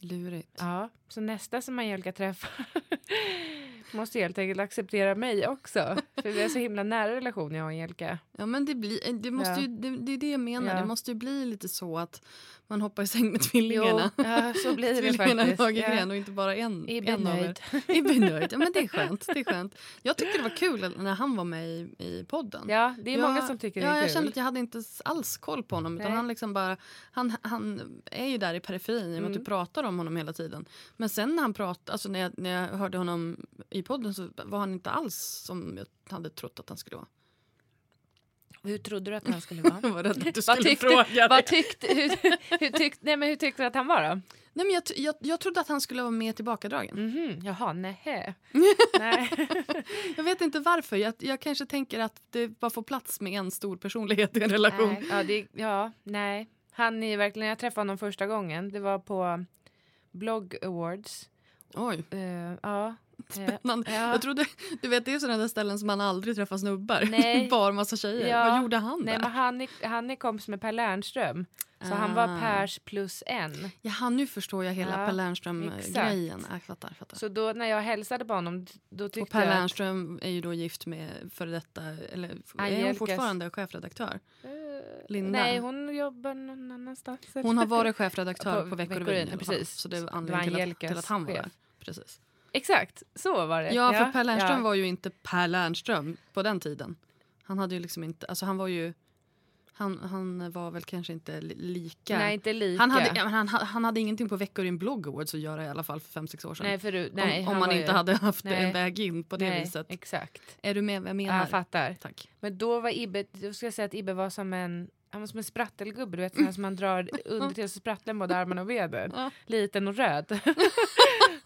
Lurigt. Ja, så nästa som Angelica träffar måste helt enkelt acceptera mig också. För vi har så himla nära relation jag och Angelica. Ja men det, blir, det, måste Ja. ju, det, det är det jag menar. Ja. Det måste ju bli lite så att man hoppar i säng med tvillingarna. Jo, ja, så blir det Tvillingarna faktiskt. Lagergren Ja. och inte bara en. Är en av er. nöjd. Ibbe är nöjd. Ja, men det är skönt. Det är skönt. Jag tyckte det var kul när han var med i, i podden. Ja, det är Ja, många som tycker ja, det är jag kul. kände att jag hade inte alls koll på honom. Utan Nej. han, liksom bara, han, han är ju där i periferin i och med att Mm. du pratar om honom hela tiden. Men sen när han pratade, alltså när jag, när jag hörde honom i podden så var han inte alls som jag hade trott att han skulle vara. Hur trodde du att han skulle vara? Var rädd att du vad skulle tyckte, fråga vad tyckte, hur, hur, tyckte, nej, men hur tyckte du att han var då? Nej, men jag, jag, jag trodde att han skulle vara mer tillbakadragen. Mhm, jaha, nej. nej. Jag vet inte varför. Jag, jag kanske tänker att det bara får plats med en stor personlighet i en relation. Nej, ja, det, ja, nej. Han är verkligen, jag träffade honom första gången. Det var på Blog Awards. Oj, Eh, ja. Eh, spännande. ja. Jag trodde, du vet, det är sådana där ställen som man aldrig träffar snubbar. Nej. Bara massa tjejer. Ja. Vad gjorde han Nej, där? men han, är, han är kompis med Per Lernström. Så han var Ah. Pers plus en. Jaha, nu förstår jag hela Ja, Per Lernström-grejen. exakt. Jag fattar, fattar. Så då när jag hälsade på honom, då Och tyckte Per jag... att- Lernström är ju då gift med före detta, eller är hon Angelikas- fortfarande chefredaktör? Eh, Linda. Nej, hon jobbar någon annanstans. Hon har varit chefredaktör På på, Veckorevyn. Fall. precis. Så det var anledningen till att, till att han var chef. där. Precis. Exakt, så var det. Ja, för Per Lernström var ju inte Per Lernström på den tiden. Han hade ju liksom inte, alltså han var ju, han, han var väl kanske inte li- lika. Nej, inte lika. han, hade, han, han hade ingenting på Veckorevyn Blog Awards att göra i alla fall för fem sex år sedan. Nej, för nej, om om man inte ju- hade haft Nej. en väg in på det nej, viset. Exakt. Är du med vad jag Ja, menar? jag fattar. Tack. Men då var Ibbe, då ska jag säga att Ibbe var som en, han var som en sprattelgubbe, du vet som man drar under till så sprattlen både armarna och benen. Liten och röd.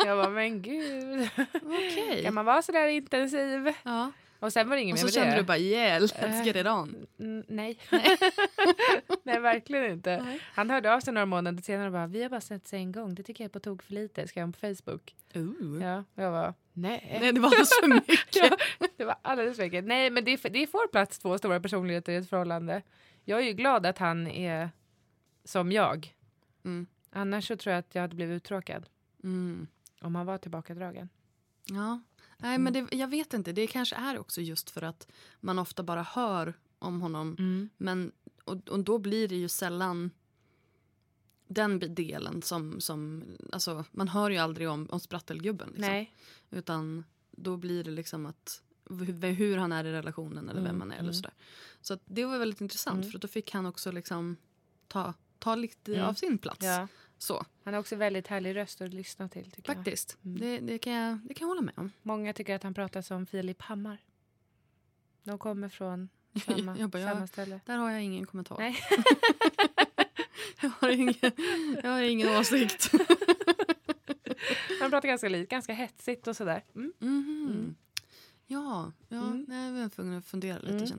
jag bara, men gud. Okej. Kan man vara sådär intensiv? Ja. Och sen var det inget Och mer så med kände det. du bara yeah, let's get it on. Mm, nej. nej, verkligen inte. Han hörde av sig några månader senare och bara, vi har bara sett sig en gång, det tycker jag är på tok för lite, skrev han på Facebook. Ooh. Ja, och jag bara, nej. Nej, det var alldeles för mycket. Ja, det var alldeles för mycket. Nej, men det, det får plats två stora personligheter i ett förhållande. Jag är ju glad att han är som jag. Mm. Annars så tror jag att jag hade blivit uttråkad Mm. Om han var tillbakadragen. Ja. Nej, men det, jag vet inte. Det kanske är också just för att man ofta bara hör om honom. Mm. Men, och, och då blir det ju sällan den delen som... som alltså, man hör ju aldrig om, om sprattelgubben. Liksom. Nej. Utan då blir det liksom att hur, han är i relationen eller vem Mm, man är. Eller mm. sådär. Så det var väldigt intressant Mm. för då fick han också liksom ta, ta lite Mm. av sin plats. Ja. Så, Han har också väldigt härlig röst att lyssna till. Tycker faktiskt. Mm. Det, det, kan jag, det kan jag hålla med om. Jag. Många tycker att han pratar som Filip Hammar. De kommer från samma, Jag bara, samma ställe. Där har jag ingen kommentar. Nej. jag, har ingen, jag har ingen åsikt. Han pratar ganska likt, ganska hetsigt och sådär. Mm. Mhm. Ja, ja Mm. jag var tvungen att fundera lite. Mm.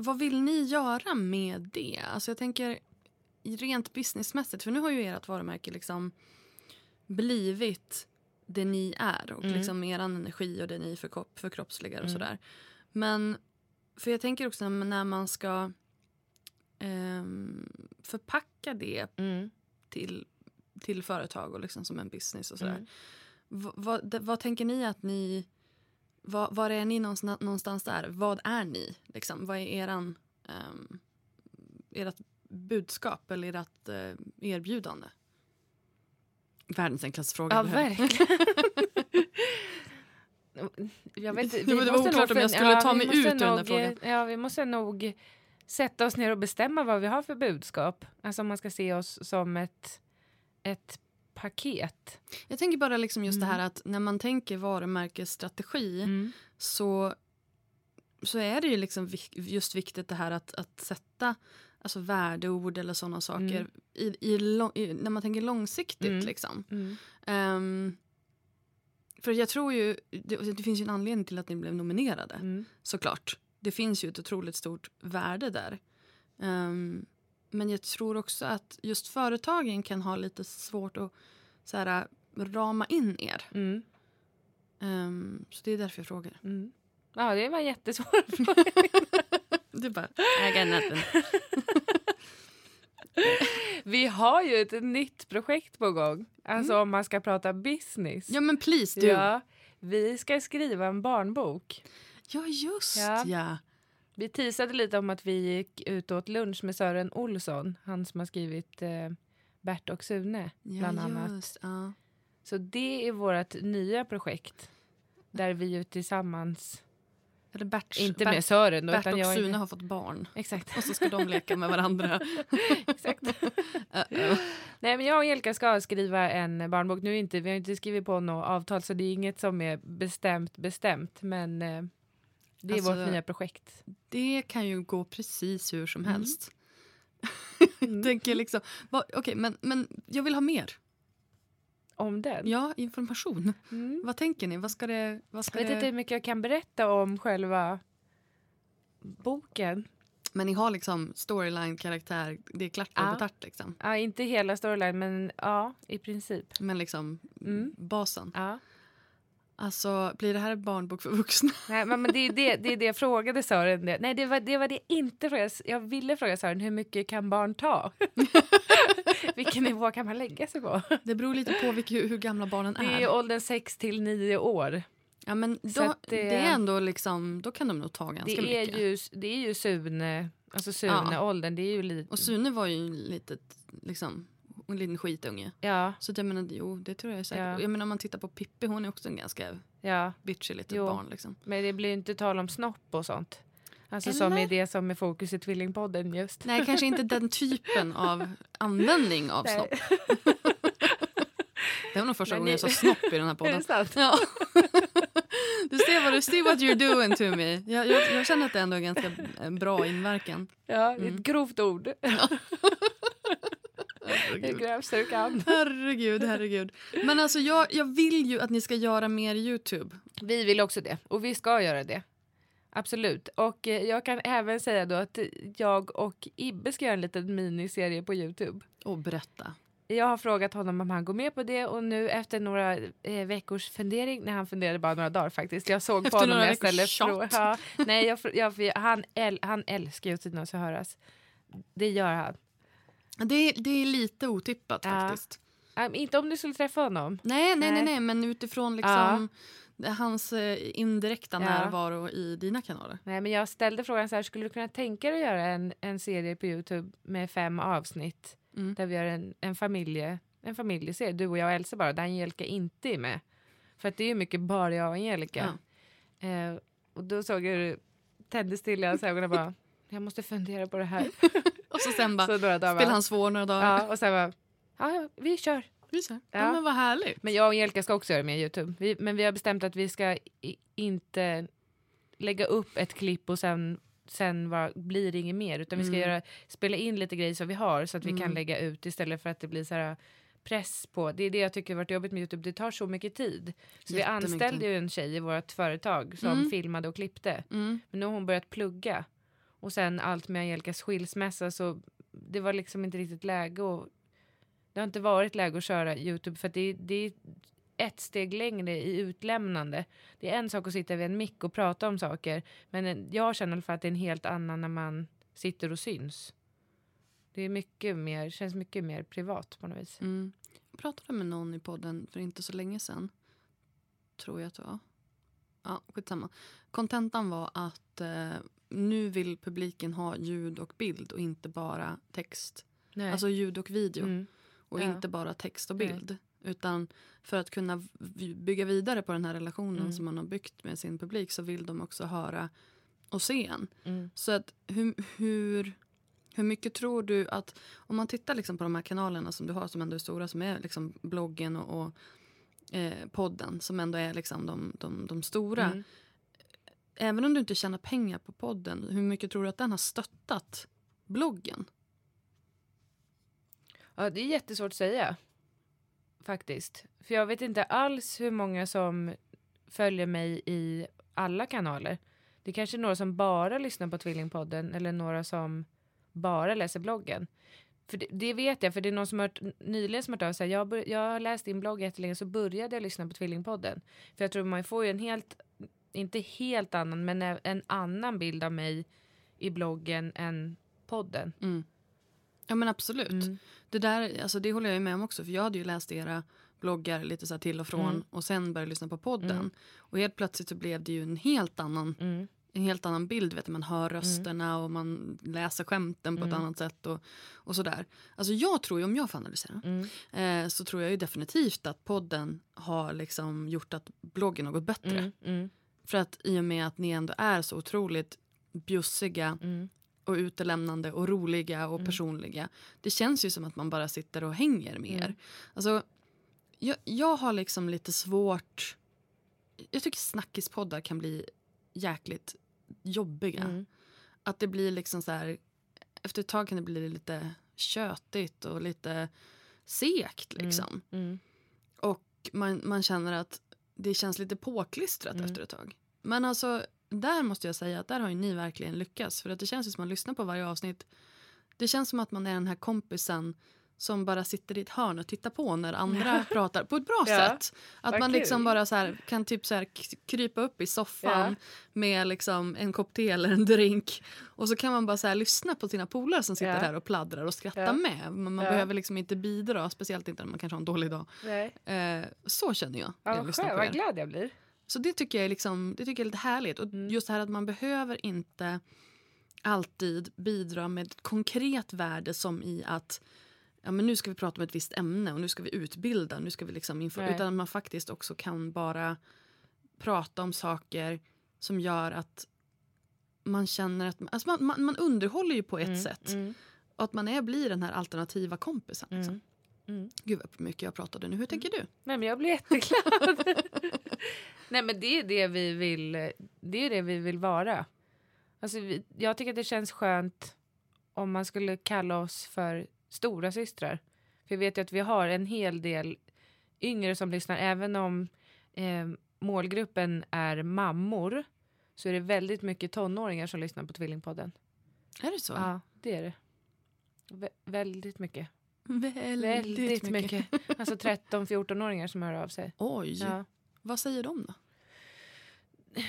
vad vill ni göra med det? Alltså jag tänker rent businessmässigt, för nu har ju ert varumärke liksom blivit det ni är och Mm. liksom er energi och det ni förkropp, förkroppsligar och Mm. sådär. Men för jag tänker också när man ska ehm, förpacka det Mm. till, till företag och liksom som en business och sådär. Mm. Vad tänker ni att ni... Var, var är ni någonstans, någonstans där? Vad är ni? Liksom? Vad är eran, um, ert budskap eller ert uh, erbjudande? Världens enklaste fråga. Ja, verkligen. Jag vet, Ja, men det var oklart om jag skulle ta vi mig ut ur den där frågan. Ja, vi måste nog sätta oss ner och bestämma vad vi har för budskap. Alltså om man ska se oss som ett, ett paket. Jag tänker bara liksom just Mm. det här att när man tänker varumärkesstrategi Mm. så, så är det ju liksom just viktigt det här att, att sätta alltså värdeord eller sådana saker Mm. i, i, lång- i, när man tänker långsiktigt. Mm. Liksom. Ehm, för jag tror ju, det, det finns ju en anledning till att ni blev nominerade Mm. såklart. Det finns ju ett otroligt stort värde där. Ehm, men jag tror också att just företagen kan ha lite svårt att så här, rama in er. Mm. Ehm, så det är därför jag frågar. Mm. Ja, det var en jättesvår fråga. Du bara, I got nothing. Vi har ju ett nytt projekt på gång. Alltså om man ska prata business. Ja men please du. Ja, Ja, vi ska skriva en barnbok. just Ja. ja. Vi teasade lite om att vi gick ut och åt lunch med Sören Olsson, han som har skrivit eh, Bert och Sune bland ja, annat. just, ja. Så det är vårt nya projekt där vi ju tillsammans, Eller Bert, inte Bert, med Sören då, Bert och jag Sune har fått barn. Exakt. Och så ska de leka med varandra. Exakt. Uh-oh. Nej, men jag och Jelka ska skriva en barnbok. Nu inte, vi har inte skrivit på något avtal så det är inget som är bestämt bestämt men eh, det är Alltså, vårt nya projekt. Det kan ju gå precis hur som Mm. helst. Tänker liksom, okej men, men jag vill ha mer. Om den. Ja, information. Mm. Vad tänker ni? Vad ska det... Vad ska Jag vet det... inte hur mycket jag kan berätta om själva boken. Men ni har liksom storyline, karaktär, det är klart Ja. på tart liksom. Ja, inte hela storyline, men ja, i princip. Men liksom Mm. basen. Ja. Alltså, blir det här en barnbok för vuxna? Nej, men, men det, är det, det är det jag frågade Sören. Det. Nej, det var, det var det jag inte frågade. Jag ville fråga Sören, hur mycket kan barn ta? Vilken nivå kan man lägga sig på? Det beror lite på vilka, hur gamla barnen Det är är. ju åldern 6 till 9 år. Ja, men då, det... det- är ändå liksom, då kan de nog ta ganska Det är, mycket. ju, det är ju Sune, alltså Ja. Sune-åldern. Det är ju lite... Och Sune var ju litet, liksom, en liten skitunge. Ja, Så jag menar, jo det tror jag är säkert. Ja. Jag menar om man tittar på Pippi, hon är också en ganska ja. bitchig litet barn liksom. Men det blir inte tal om snopp och sånt. Alltså som Eller? är det som är fokus i Tvillingpodden just. Nej, kanske inte den typen av användning av Nej. snopp. Det var nog första Men gången jag sa snopp i den här Är podden. det sant? Ja. Du ser vad du ser what you're doing to me. Jag, jag, jag känner att det ändå är ganska eh, bra inverkan. Ja, det är Mm. ett grovt ord. Det grövsta du kan. Herregud, herregud. Men alltså jag, jag vill ju att ni ska göra mer Youtube. Vi vill också det och vi ska göra det. Absolut. Och eh, jag kan även säga då att jag och Ibbe ska göra en liten miniserie på Youtube. Och berätta. Jag har frågat honom om han går med på det och nu efter några eh, veckors fundering, nej han funderade bara några dagar faktiskt. Jag såg Efter på honom när jag ställde frågan. Ja, nej, jag, jag, han, äl, han älskar ju att synas och höras. Det gör han. Det, det är lite otippat Ja. faktiskt. Um, inte om du skulle träffa honom. Nej, nej, nej, Nej. men utifrån liksom hans eh, indirekta Ja. närvaro i dina kanaler. Nej, men jag ställde frågan så här, skulle du kunna tänka dig att göra en, en serie på Youtube med fem avsnitt Mm. där vi gör en, en, familje, en familjeserie, du och jag och Elsa bara, där Angelica inte är med. För att det är ju mycket bara jag och Angelica. Eh, och då såg jag hur du tändes till i hans ögon och bara, jag måste fundera på det här. Och så sen bara så spelar han svår några dagar. Ja, och sen bara, ja, vi kör. Vi ser. Ja. Ja. men vad härligt. Men jag och Angelica ska också göra med Youtube. Vi, men vi har bestämt att vi ska i, inte lägga upp ett klipp och sen, sen var, blir det inget mer. Utan vi ska Mm. göra, spela in lite grejer som vi har så att vi kan Mm. lägga ut istället för att det blir så här press på. Det är det jag tycker har varit jobbigt med Youtube. Det tar så mycket tid. Så vi anställde ju en tjej i vårt företag som Mm. filmade och klippte. Mm. Men nu har hon börjat plugga. Och sen allt med Angelicas skilsmässa så det var liksom inte riktigt läge och det har inte varit läge att köra Youtube för att det, det är ett steg längre i utlämnande. Det är en sak att sitta vid en mick och prata om saker men jag känner i alla fall att det är en helt annan när man sitter och syns. Det är mycket mer, känns mycket mer privat på något vis. Mm. Jag pratade med någon i podden för inte så länge sedan. Tror jag att det var. Ja, skitsamma. Kontentan var att eh, nu vill publiken ha ljud och bild och inte bara text. Nej. Alltså ljud och video. mm. Och Ja. inte bara text och Nej. bild. Utan för att kunna bygga vidare på den här relationen Mm. som man har byggt med sin publik så vill de också höra och se en. Mm. Så att hur, hur, hur mycket tror du att, om man tittar liksom på de här kanalerna som du har som ändå är stora, som är liksom bloggen och, och eh, podden som ändå är liksom de, de, de stora. Även om du inte tjänar pengar på podden, hur mycket tror du att den har stöttat bloggen? Ja, det är jättesvårt att säga. Faktiskt. För jag vet inte alls hur många som följer mig i alla kanaler. Det är kanske är några som bara lyssnar på Tvillingpodden eller några som bara läser bloggen. För det, det vet jag, för det är någon som hört, nyligen som har hört av sig. Jag, jag har läst din blogg jättelänge så började jag lyssna på Tvillingpodden. För jag tror man får ju en helt, inte helt annan, men en annan bild av mig i bloggen än podden. Mm. Ja men absolut. Mm. Det där, alltså det håller jag ju med om också för jag hade ju läst era bloggar lite så till och från Mm. och sen började lyssna på podden. Mm. Och helt plötsligt så blev det ju en helt annan, Mm. en helt annan bild. Vet du, man hör rösterna och man läser skämten på ett Mm. annat sätt och, och sådär. Alltså jag tror ju, om jag får analysera, Mm. eh, så tror jag ju definitivt att podden har liksom gjort att bloggen har gått bättre. Mm. Mm. För att i och med att ni ändå är så otroligt bjussiga Mm. och utelämnande och roliga och personliga. Det känns ju som att man bara sitter och hänger med er. Mm. Alltså, jag, jag har liksom lite svårt... Jag tycker snackispoddar kan bli jäkligt jobbiga. Mm. Att det blir liksom så här... Efter ett tag kan det bli lite tjötigt och lite segt liksom. Mm. Och man, man känner att det känns lite påklistrat Mm. efter ett tag. Men alltså, där måste jag säga att där har ju ni verkligen lyckats. För att det känns som att man lyssnar på varje avsnitt. Det känns som att man är den här kompisen som bara sitter i ett hörn och tittar på när andra pratar på ett bra Ja, sätt. Att man liksom bara så här, kan typ så här krypa upp i soffan Ja. med liksom en kopp te eller en drink. Och så kan man bara så här lyssna på sina polare som sitter Ja. där och pladdrar och skrattar med. Men man behöver liksom inte bidra, speciellt inte när man kanske har en dålig dag. Nej. Eh, så känner jag Ja, jag lyssnar vad glad jag blir. Så det tycker jag är, liksom, det tycker jag är lite härligt. Och Mm. just det här att man behöver inte alltid bidra med ett konkret värde som i att ja, men nu ska vi prata om ett visst ämne och nu ska vi utbilda. Nu ska vi liksom Nej. utan att man faktiskt också kan bara prata om saker som gör att man känner att alltså man, man, man underhåller ju på ett sätt. Mm. Och att man är, blir den här alternativa kompisen. Liksom. Mm. Gud vad mycket jag pratade nu. Hur tänker du? Nej, men jag blir jätteglad. Nej, men det är det vi vill. Det är det vi vill vara. Alltså, vi, jag tycker att det känns skönt om man skulle kalla oss för stora systrar. För jag vet ju att vi har en hel del yngre som lyssnar. Även om eh, målgruppen är mammor så är det väldigt mycket tonåringar som lyssnar på Tvillingpodden. Är det så? Ja, det är det. Vä- väldigt mycket. Väldigt, Väldigt mycket. Alltså 13-14-åringar som hör av sig. Oj, Ja. vad säger de då?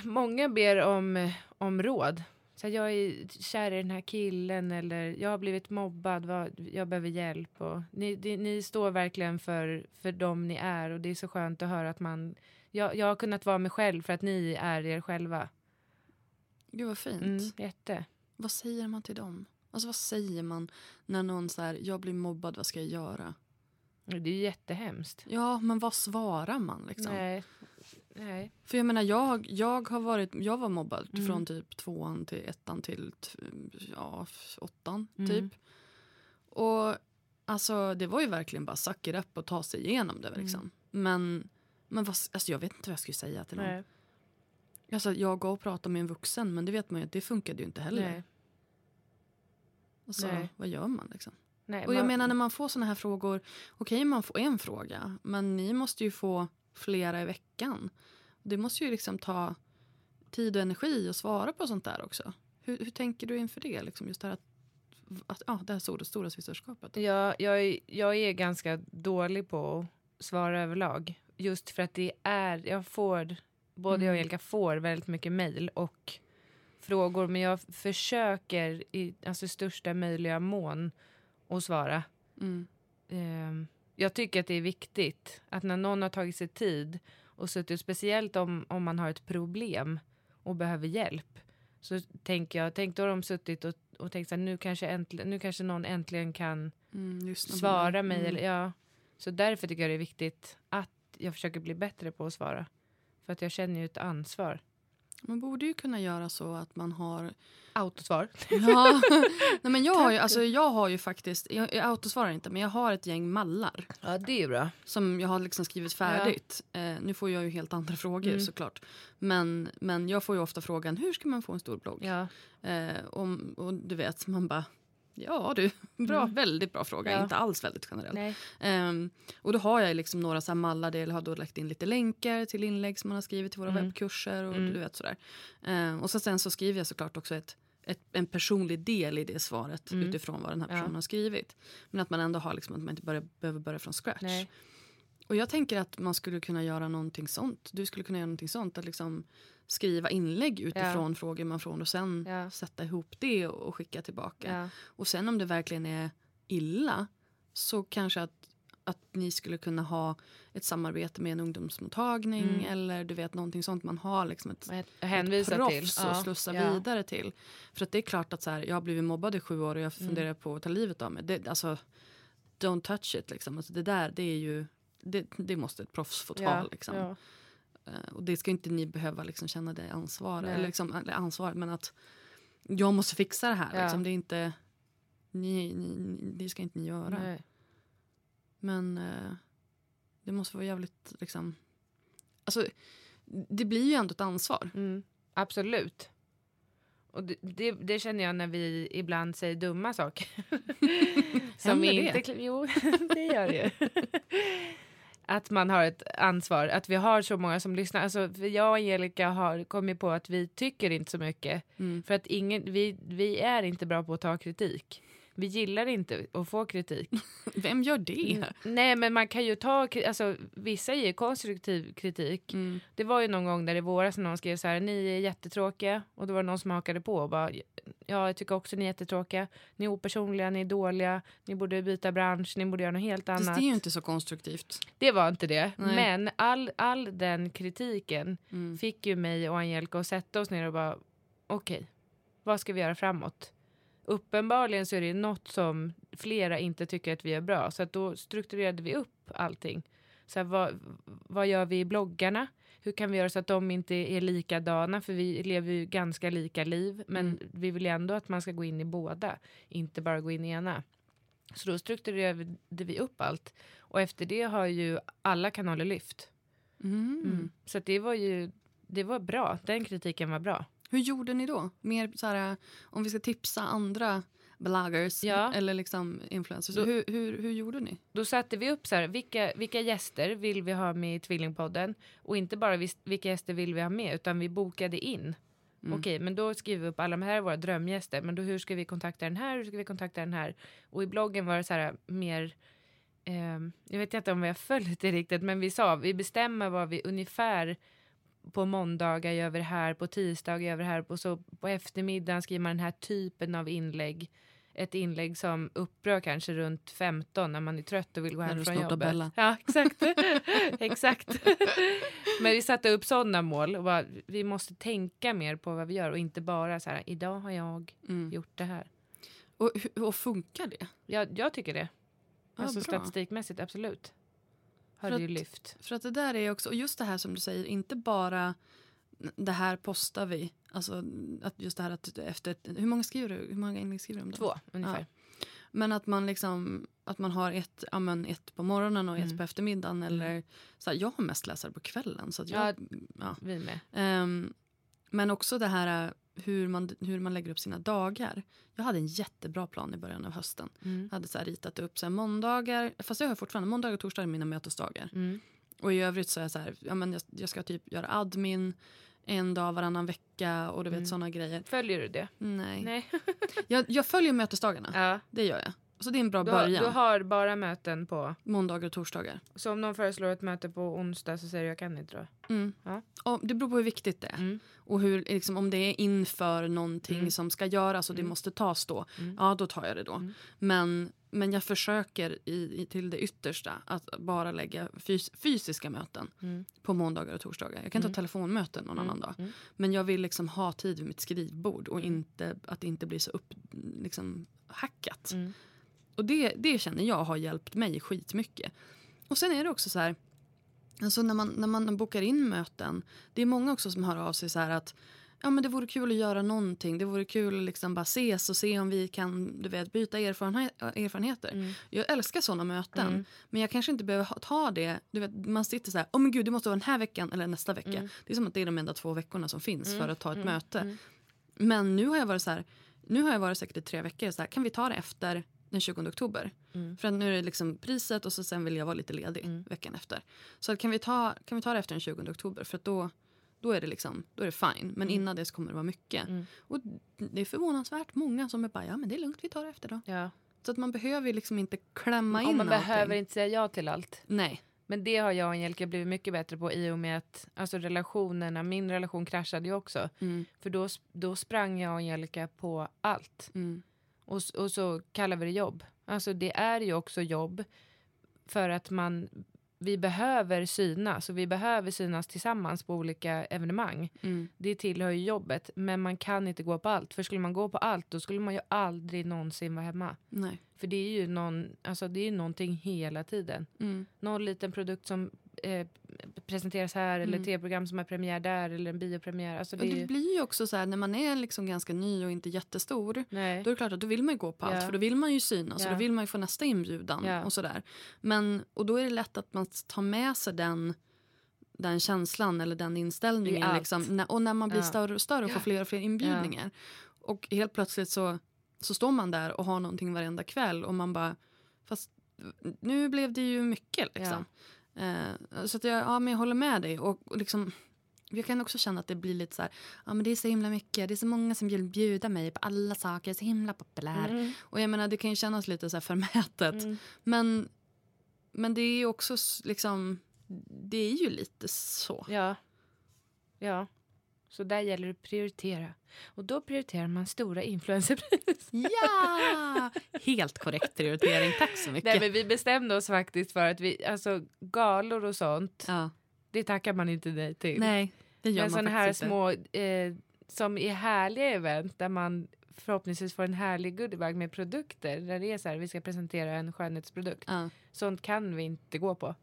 Många ber om, om råd. Så här, jag är kär i den här killen eller jag har blivit mobbad, vad, jag behöver hjälp. Och ni, det, ni står verkligen för, för dem ni är och det är så skönt att höra att man... Jag, jag har kunnat vara mig själv för att ni är er själva. Gud vad fint. Mm, jätte. Vad säger man till dem? Alltså vad säger man när någon säger jag blir mobbad, vad ska jag göra? Det är ju jättehemskt. Ja, men vad svarar man liksom? Nej. Nej. För jag menar, jag, jag har varit, jag var mobbad Mm. från typ tvåan till ettan till ja, åttan Mm. typ. Och alltså det var ju verkligen bara suck it up och ta sig igenom det liksom. Men, men vad, alltså, jag vet inte vad jag skulle säga till någon. Nej. Alltså, jag går och pratar med en vuxen men det vet man ju att det funkade ju inte heller. Nej. Alltså, Nej. vad gör man liksom? Nej, Och jag man- menar när man får såna här frågor, okej man får en fråga, men ni måste ju få flera i veckan. Det måste ju liksom ta tid och energi att svara på sånt där också. Hur, hur tänker du inför det? Liksom just det här, att, att, ja, det här stora, stora systerskapet. Jag, jag, är- jag är ganska dålig på att svara överlag. Just för att det är, jag får, både jag och Mm. Elka får väldigt mycket mejl och frågor. Men jag försöker i alltså, största möjliga mån att svara. Mm. Ehm, jag tycker att det är viktigt att när någon har tagit sig tid och suttit, speciellt om, om man har ett problem och behöver hjälp. Så tänker jag, tänk då har de suttit och, och tänkt så här, nu kanske, äntligen, nu kanske någon äntligen kan Mm, svara mig. Mm. Eller, ja. Så därför tycker jag det är viktigt att jag försöker bli bättre på att svara. För att jag känner ju ett ansvar. Man borde ju kunna göra så att man har... Autosvar. Ja. Nej, men jag, har ju, alltså, jag har ju faktiskt, jag, jag autosvarar inte, men jag har ett gäng mallar. Ja, det är bra. som jag har liksom skrivit färdigt. Eh, nu får jag ju helt andra frågor Mm. såklart. Men, men jag får ju ofta frågan hur ska man få en stor blogg? Ja. Eh, om, och du vet, man bara Ja du, bra, väldigt bra fråga. Mm. Ja. Inte alls väldigt generell. Ehm, och då har jag liksom några så här mallar där jag har då lagt in lite länkar till inlägg som man har skrivit till våra Mm. webbkurser och Mm. du vet sådär. Ehm, och så sen så skriver jag såklart också ett, ett, en personlig del i det svaret Mm. utifrån vad den här Ja. personen har skrivit. Men att man ändå har liksom att man inte börjar, behöver börja från scratch. Nej. Och jag tänker att man skulle kunna göra någonting sånt. Du skulle kunna göra någonting sånt. Att liksom skriva inlägg utifrån frågor man får och sen Ja. sätta ihop det och, skicka tillbaka. Ja. Och sen om det verkligen är illa så kanske att, att ni skulle kunna ha ett samarbete med en ungdomsmottagning Mm. eller du vet någonting sånt. Man har liksom ett, Ett- hänvisa ett till. proffs Ja. att slussa Ja. vidare till. För att det är klart att så här, jag har blivit mobbad i sju år och jag Mm. funderar på att ta livet av mig. Det, alltså, don't touch it liksom. Alltså, det där det är ju det, det måste ett proffs få ta. Ja. Liksom. Ja. Eh, Och det ska inte ni behöva liksom känna det ansvar, Nej. eller, liksom, eller ansvar, men att jag måste fixa det här. Ja. Liksom. Det är inte, ni, ni, ni, det ska inte ni göra. Nej. Men eh, det måste vara jävligt liksom, alltså det blir ju ändå ett ansvar. Mm, absolut. Och det, det, det känner jag när vi ibland säger dumma saker. Som Händer vi det? inte... Jo, det gör det ju. Att man har ett ansvar, att vi har så många som lyssnar. Alltså, jag och Angelica har kommit på att vi tycker inte så mycket. Mm. För att ingen, vi, vi är inte bra på att ta kritik. Vi gillar inte att få kritik. Vem gör det? Mm. Nej, men man kan ju ta... Alltså, vissa ger konstruktiv kritik. Mm. Det var ju någon gång där i våras när någon skrev så här, ni är jättetråkiga. Och då var det någon som hakade på och bara, ja, jag tycker också ni är jättetråkiga. Ni är opersonliga, ni är dåliga, ni borde byta bransch, ni borde göra något helt annat. det är ju inte så konstruktivt. Det var inte det. Nej. Men all, all den kritiken Mm. fick ju mig och Angelica att sätta oss ner och bara, okej, vad ska vi göra framåt? Uppenbarligen så är det något som flera inte tycker att vi är bra. Så att då strukturerade vi upp allting. Så här, vad, vad gör vi i bloggarna? Hur kan vi göra så att de inte är likadana? För vi lever ju ganska lika liv. Men Mm. vi vill ju ändå att man ska gå in i båda. Inte bara gå in i ena. Så då strukturerade vi upp allt. Och efter det har ju alla kanaler lyft. Mm. Mm. Så det var ju det var bra. Den kritiken var bra. Hur gjorde ni då? Mer så här, om vi ska tipsa andra bloggers Ja. eller liksom influencers. Då- hur, hur, hur gjorde ni? Då satte vi upp så här, vilka, vilka gäster vill vi ha med i Tvillingpodden? Och inte bara vilka gäster vill vi ha med, utan vi bokade in. Okej, men då skriver vi upp alla de här är våra drömgäster. Men då hur ska vi kontakta den här? Hur ska vi kontakta den här? Och i bloggen var det så här mer ehm, jag vet inte om vi har följt det riktigt, men vi sa vi bestämmer vad vi ungefär på måndagar gör vi det här, på tisdagar gör vi det här och så på eftermiddagen skriver man den här typen av inlägg. Ett inlägg som upprör kanske runt 15 när man är trött och vill gå hem från jobbet. Bella. Ja, exakt. exakt. Men vi satte upp sådana mål och bara, vi måste tänka mer på vad vi gör och inte bara så här, idag har jag Mm. gjort det här. Och, och funkar det? Jag, jag tycker det. Ja, alltså bra. statistikmässigt, absolut. Har att- lyft. För att det där är också, och just det här som du säger, inte bara det här postar vi. Alltså att just det här att efter, hur många skriver du? Hur många inlägg skriver du om dagen? Två ungefär. Men att man liksom, att man har ett, ja, men ett på morgonen och ett Mm. på eftermiddagen. Eller, så här, jag har mest läsare på kvällen. Så att jag, ja. Vi med. Ehm, men också det här hur man, hur man lägger upp sina dagar. Jag hade en jättebra plan i början av hösten. Mm. Jag hade så ritat upp så här, måndagar, fast jag har fortfarande måndagar och torsdagar mina mötesdagar. Mm. Och i övrigt så är jag så här, ja, men jag, jag ska typ göra admin en dag varannan vecka och du vet Mm. såna grejer. Följer du det? Nej. Nej. Jag, jag följer mötesdagarna, ja. det gör jag. Så det är en bra Du, har, början. du har bara möten på... Måndagar och torsdagar. Så om någon föreslår ett möte på onsdag så säger du jag kan inte då? Mm. Ja. Och det beror på hur viktigt det är. Mm. Och hur, liksom, om det är inför någonting Mm. som ska göras och det måste tas då, Mm. ja då tar jag det då. Mm. Men, men jag försöker i, i, till det yttersta att bara lägga fys, fysiska möten Mm. på måndagar och torsdagar. Jag kan Mm. ta telefonmöten någon annan dag. Mm. Men jag vill liksom ha tid vid mitt skrivbord och inte, att det inte blir så upp, liksom, hackat. Mm. Och det, det känner jag har hjälpt mig skitmycket. Och sen är det också så här, alltså när man, när man bokar in möten, det är många också som hör av sig så här att ja, men det vore kul att göra någonting, det vore kul att liksom bara ses och se om vi kan du vet, byta erfarenhe erfarenheter. Mm. Jag älskar såna möten, Mm. men jag kanske inte behöver ta det. Du vet, man sitter så här, oh men gud det måste vara den här veckan eller nästa vecka. Mm. Det är som att det är de enda två veckorna som finns Mm. för att ta ett Mm. möte. Mm. Men nu har jag varit så här, nu har jag varit säkert i tre veckor så här, kan vi ta det efter den 20 oktober? Mm. För nu är det liksom priset och så sen vill jag vara lite ledig Mm. veckan efter. Så kan, vi ta, kan vi ta det efter den 20 oktober? För då, då är det liksom, då är det fine. Men Mm. innan det så kommer det vara mycket. Mm. Och det är förvånansvärt många som är bara, ja men det är lugnt, vi tar det efter då. Ja. Så att man behöver liksom inte klämma in Och man allting. behöver inte säga ja till allt. Nej. Men det har jag och Angelica blivit mycket bättre på i och med att alltså relationerna, min relation kraschade ju också. Mm. För då, då sprang jag och Angelica på allt. Mm. Och, och så kallar vi det jobb. Alltså det är ju också jobb för att man, vi behöver synas och vi behöver synas tillsammans på olika evenemang. Mm. Det tillhör ju jobbet, men man kan inte gå på allt. För skulle man gå på allt då skulle man ju aldrig någonsin vara hemma. Nej. För det är ju någon, alltså det är någonting hela tiden. Mm. Någon liten produkt som eh, presenteras här eller Mm. tv-program som har premiär där eller en biopremiär. Alltså det Och det ju, blir ju också så här när man är liksom ganska ny och inte jättestor. nej. Då är det klart att då vill man ju gå på allt Ja. för då vill man ju synas Ja. och då vill man ju få nästa inbjudan Ja. och sådär. Men, och då är det lätt att man tar med sig den, den känslan eller den inställningen. Liksom, och när man blir Ja. större och större och får fler och fler inbjudningar. Och helt plötsligt så, så står man där och har någonting varenda kväll och man bara, fast nu blev det ju mycket liksom. Eh, så att jag, ja, men jag håller med dig. Och, och liksom, jag kan också känna att det blir lite så här, ja men det är så himla mycket, det är så många som vill bjuda mig på alla saker, jag är så himla populär. Mm. Och jag menar det kan ju kännas lite så här förmätet. Mm. Men, men det är ju också liksom, det är ju lite så. Ja. Ja. Så där gäller det att prioritera. Och då prioriterar man stora influencerpris. Ja! Helt korrekt prioritering, tack så mycket. Nej, men vi bestämde oss faktiskt för att vi, alltså galor och sånt, ja. det tackar man inte nej till. Nej, det gör men sådana här inte. små, eh, som är härliga event där man förhoppningsvis får en härlig goodiebag med produkter där det är så här, vi ska presentera en skönhetsprodukt. Ja. Sånt kan vi inte gå på.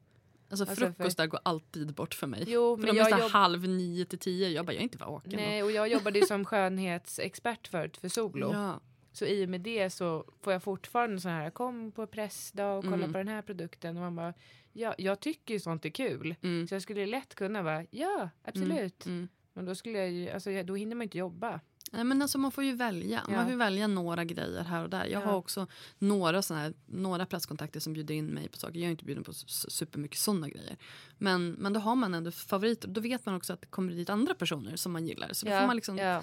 Alltså, Alltså, frukostar går alltid bort för mig. Jo, för men de är jag här jobb- halv nio till tio. Jag bara, jag är inte vaken. Nej, och jag jobbade ju som skönhetsexpert förut för Solo. Ja. Så i och med det så får jag fortfarande så här, kom på pressdag och kolla Mm. på den här produkten. Och man bara, ja, jag tycker ju sånt är kul. Mm. Så jag skulle lätt kunna vara, ja, absolut. Mm. Men då skulle jag ju, alltså då hinner man inte jobba. Nej, men alltså, man får ju välja. Ja. Man får välja några grejer här och där. Jag Ja. har också några, såna här, några presskontakter som bjuder in mig på saker. Jag är inte bjuden på supermycket sådana grejer. Men, men då har man ändå favoriter. Då vet man också att det kommer dit andra personer som man gillar. Så då ja, får man liksom, ja,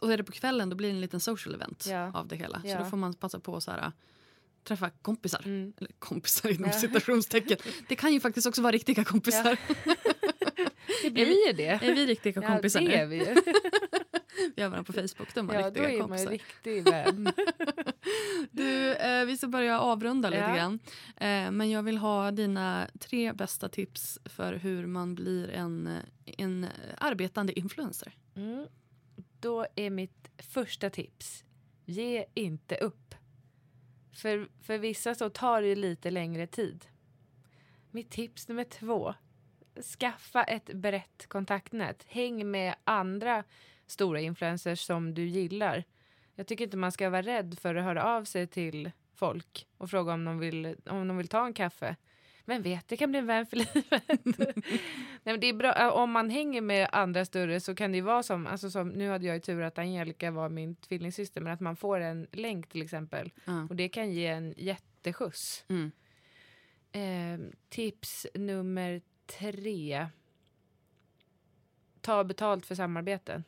Och är det på kvällen då blir det en liten social event Ja. av det hela. Så Ja. då får man passa på så här, träffa kompisar. mm. Eller kompisar inom Ja. citationstecken. Det kan ju faktiskt också vara riktiga kompisar. Det blir ju det. Är vi riktiga Ja, kompisar det nu? är vi. Vi har varandra på Facebook, de är Ja, då riktiga är man kompisar. ju riktig vän. Du, eh, vi ska börja avrunda lite Ja. grann. Eh, men jag vill ha dina tre bästa tips för hur man blir en, en arbetande influencer. Mm. Då är mitt första tips, ge inte upp. För, för vissa så tar det lite längre tid. Mitt tips nummer två, skaffa ett brett kontaktnät. Häng med andra stora influencers som du gillar. Jag tycker inte man ska vara rädd för att höra av sig till folk och fråga om de vill, om de vill ta en kaffe. Men vet, det kan bli en vän för livet. Nej, det är bra. Äh, Om man hänger med andra större så kan det ju vara som, alltså som nu hade jag ju tur att Angelica var min tvillingsyster, men att man får en länk till exempel. Ja. Och det kan ge en jätteskjuts. Mm. Eh, tips nummer tre. Ta betalt för samarbeten.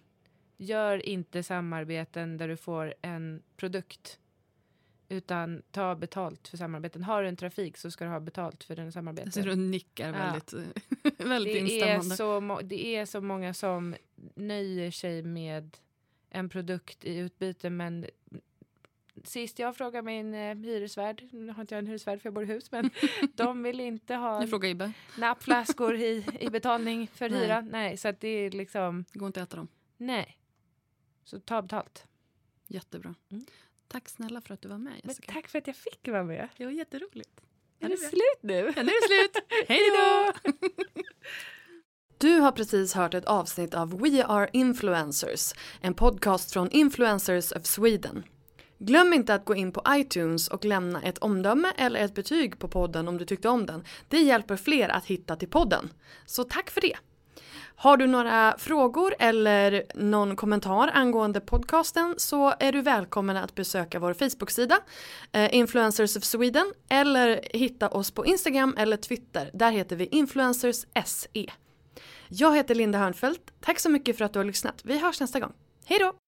Gör inte samarbeten där du får en produkt. Utan ta betalt för samarbeten. Har du en trafik så ska du ha betalt för den samarbeten. Så du nickar Ja. väldigt, väldigt det, är instämmande. så, må- det är så många som nöjer sig med en produkt i utbyte men sist jag frågade min eh, hyresvärd, nu har inte jag en hyresvärd för jag bor i hus, men de vill inte ha frågar nappflaskor i, i betalning för hyra. Nej, så att det är liksom, det går inte att äta dem. nej. Så ta betalt. Jättebra. Mm. Tack snälla för att du var med Men Jessica. tack för att jag fick vara med. Det var jätteroligt. Är det slut nu? Ja, nu är det slut. Hej då! Du har precis hört ett avsnitt av We Are Influencers, en podcast från Influencers of Sweden. Glöm inte att gå in på iTunes och lämna ett omdöme eller ett betyg på podden om du tyckte om den. Det hjälper fler att hitta till podden. Så tack för det! Har du några frågor eller någon kommentar angående podcasten så är du välkommen att besöka vår Facebook-sida eh, Influencers of Sweden eller hitta oss på Instagram eller Twitter. Där heter vi Influencers SE. Jag heter Linda Hörnfeldt. Tack så mycket för att du har lyssnat. Vi hörs nästa gång. Hej då!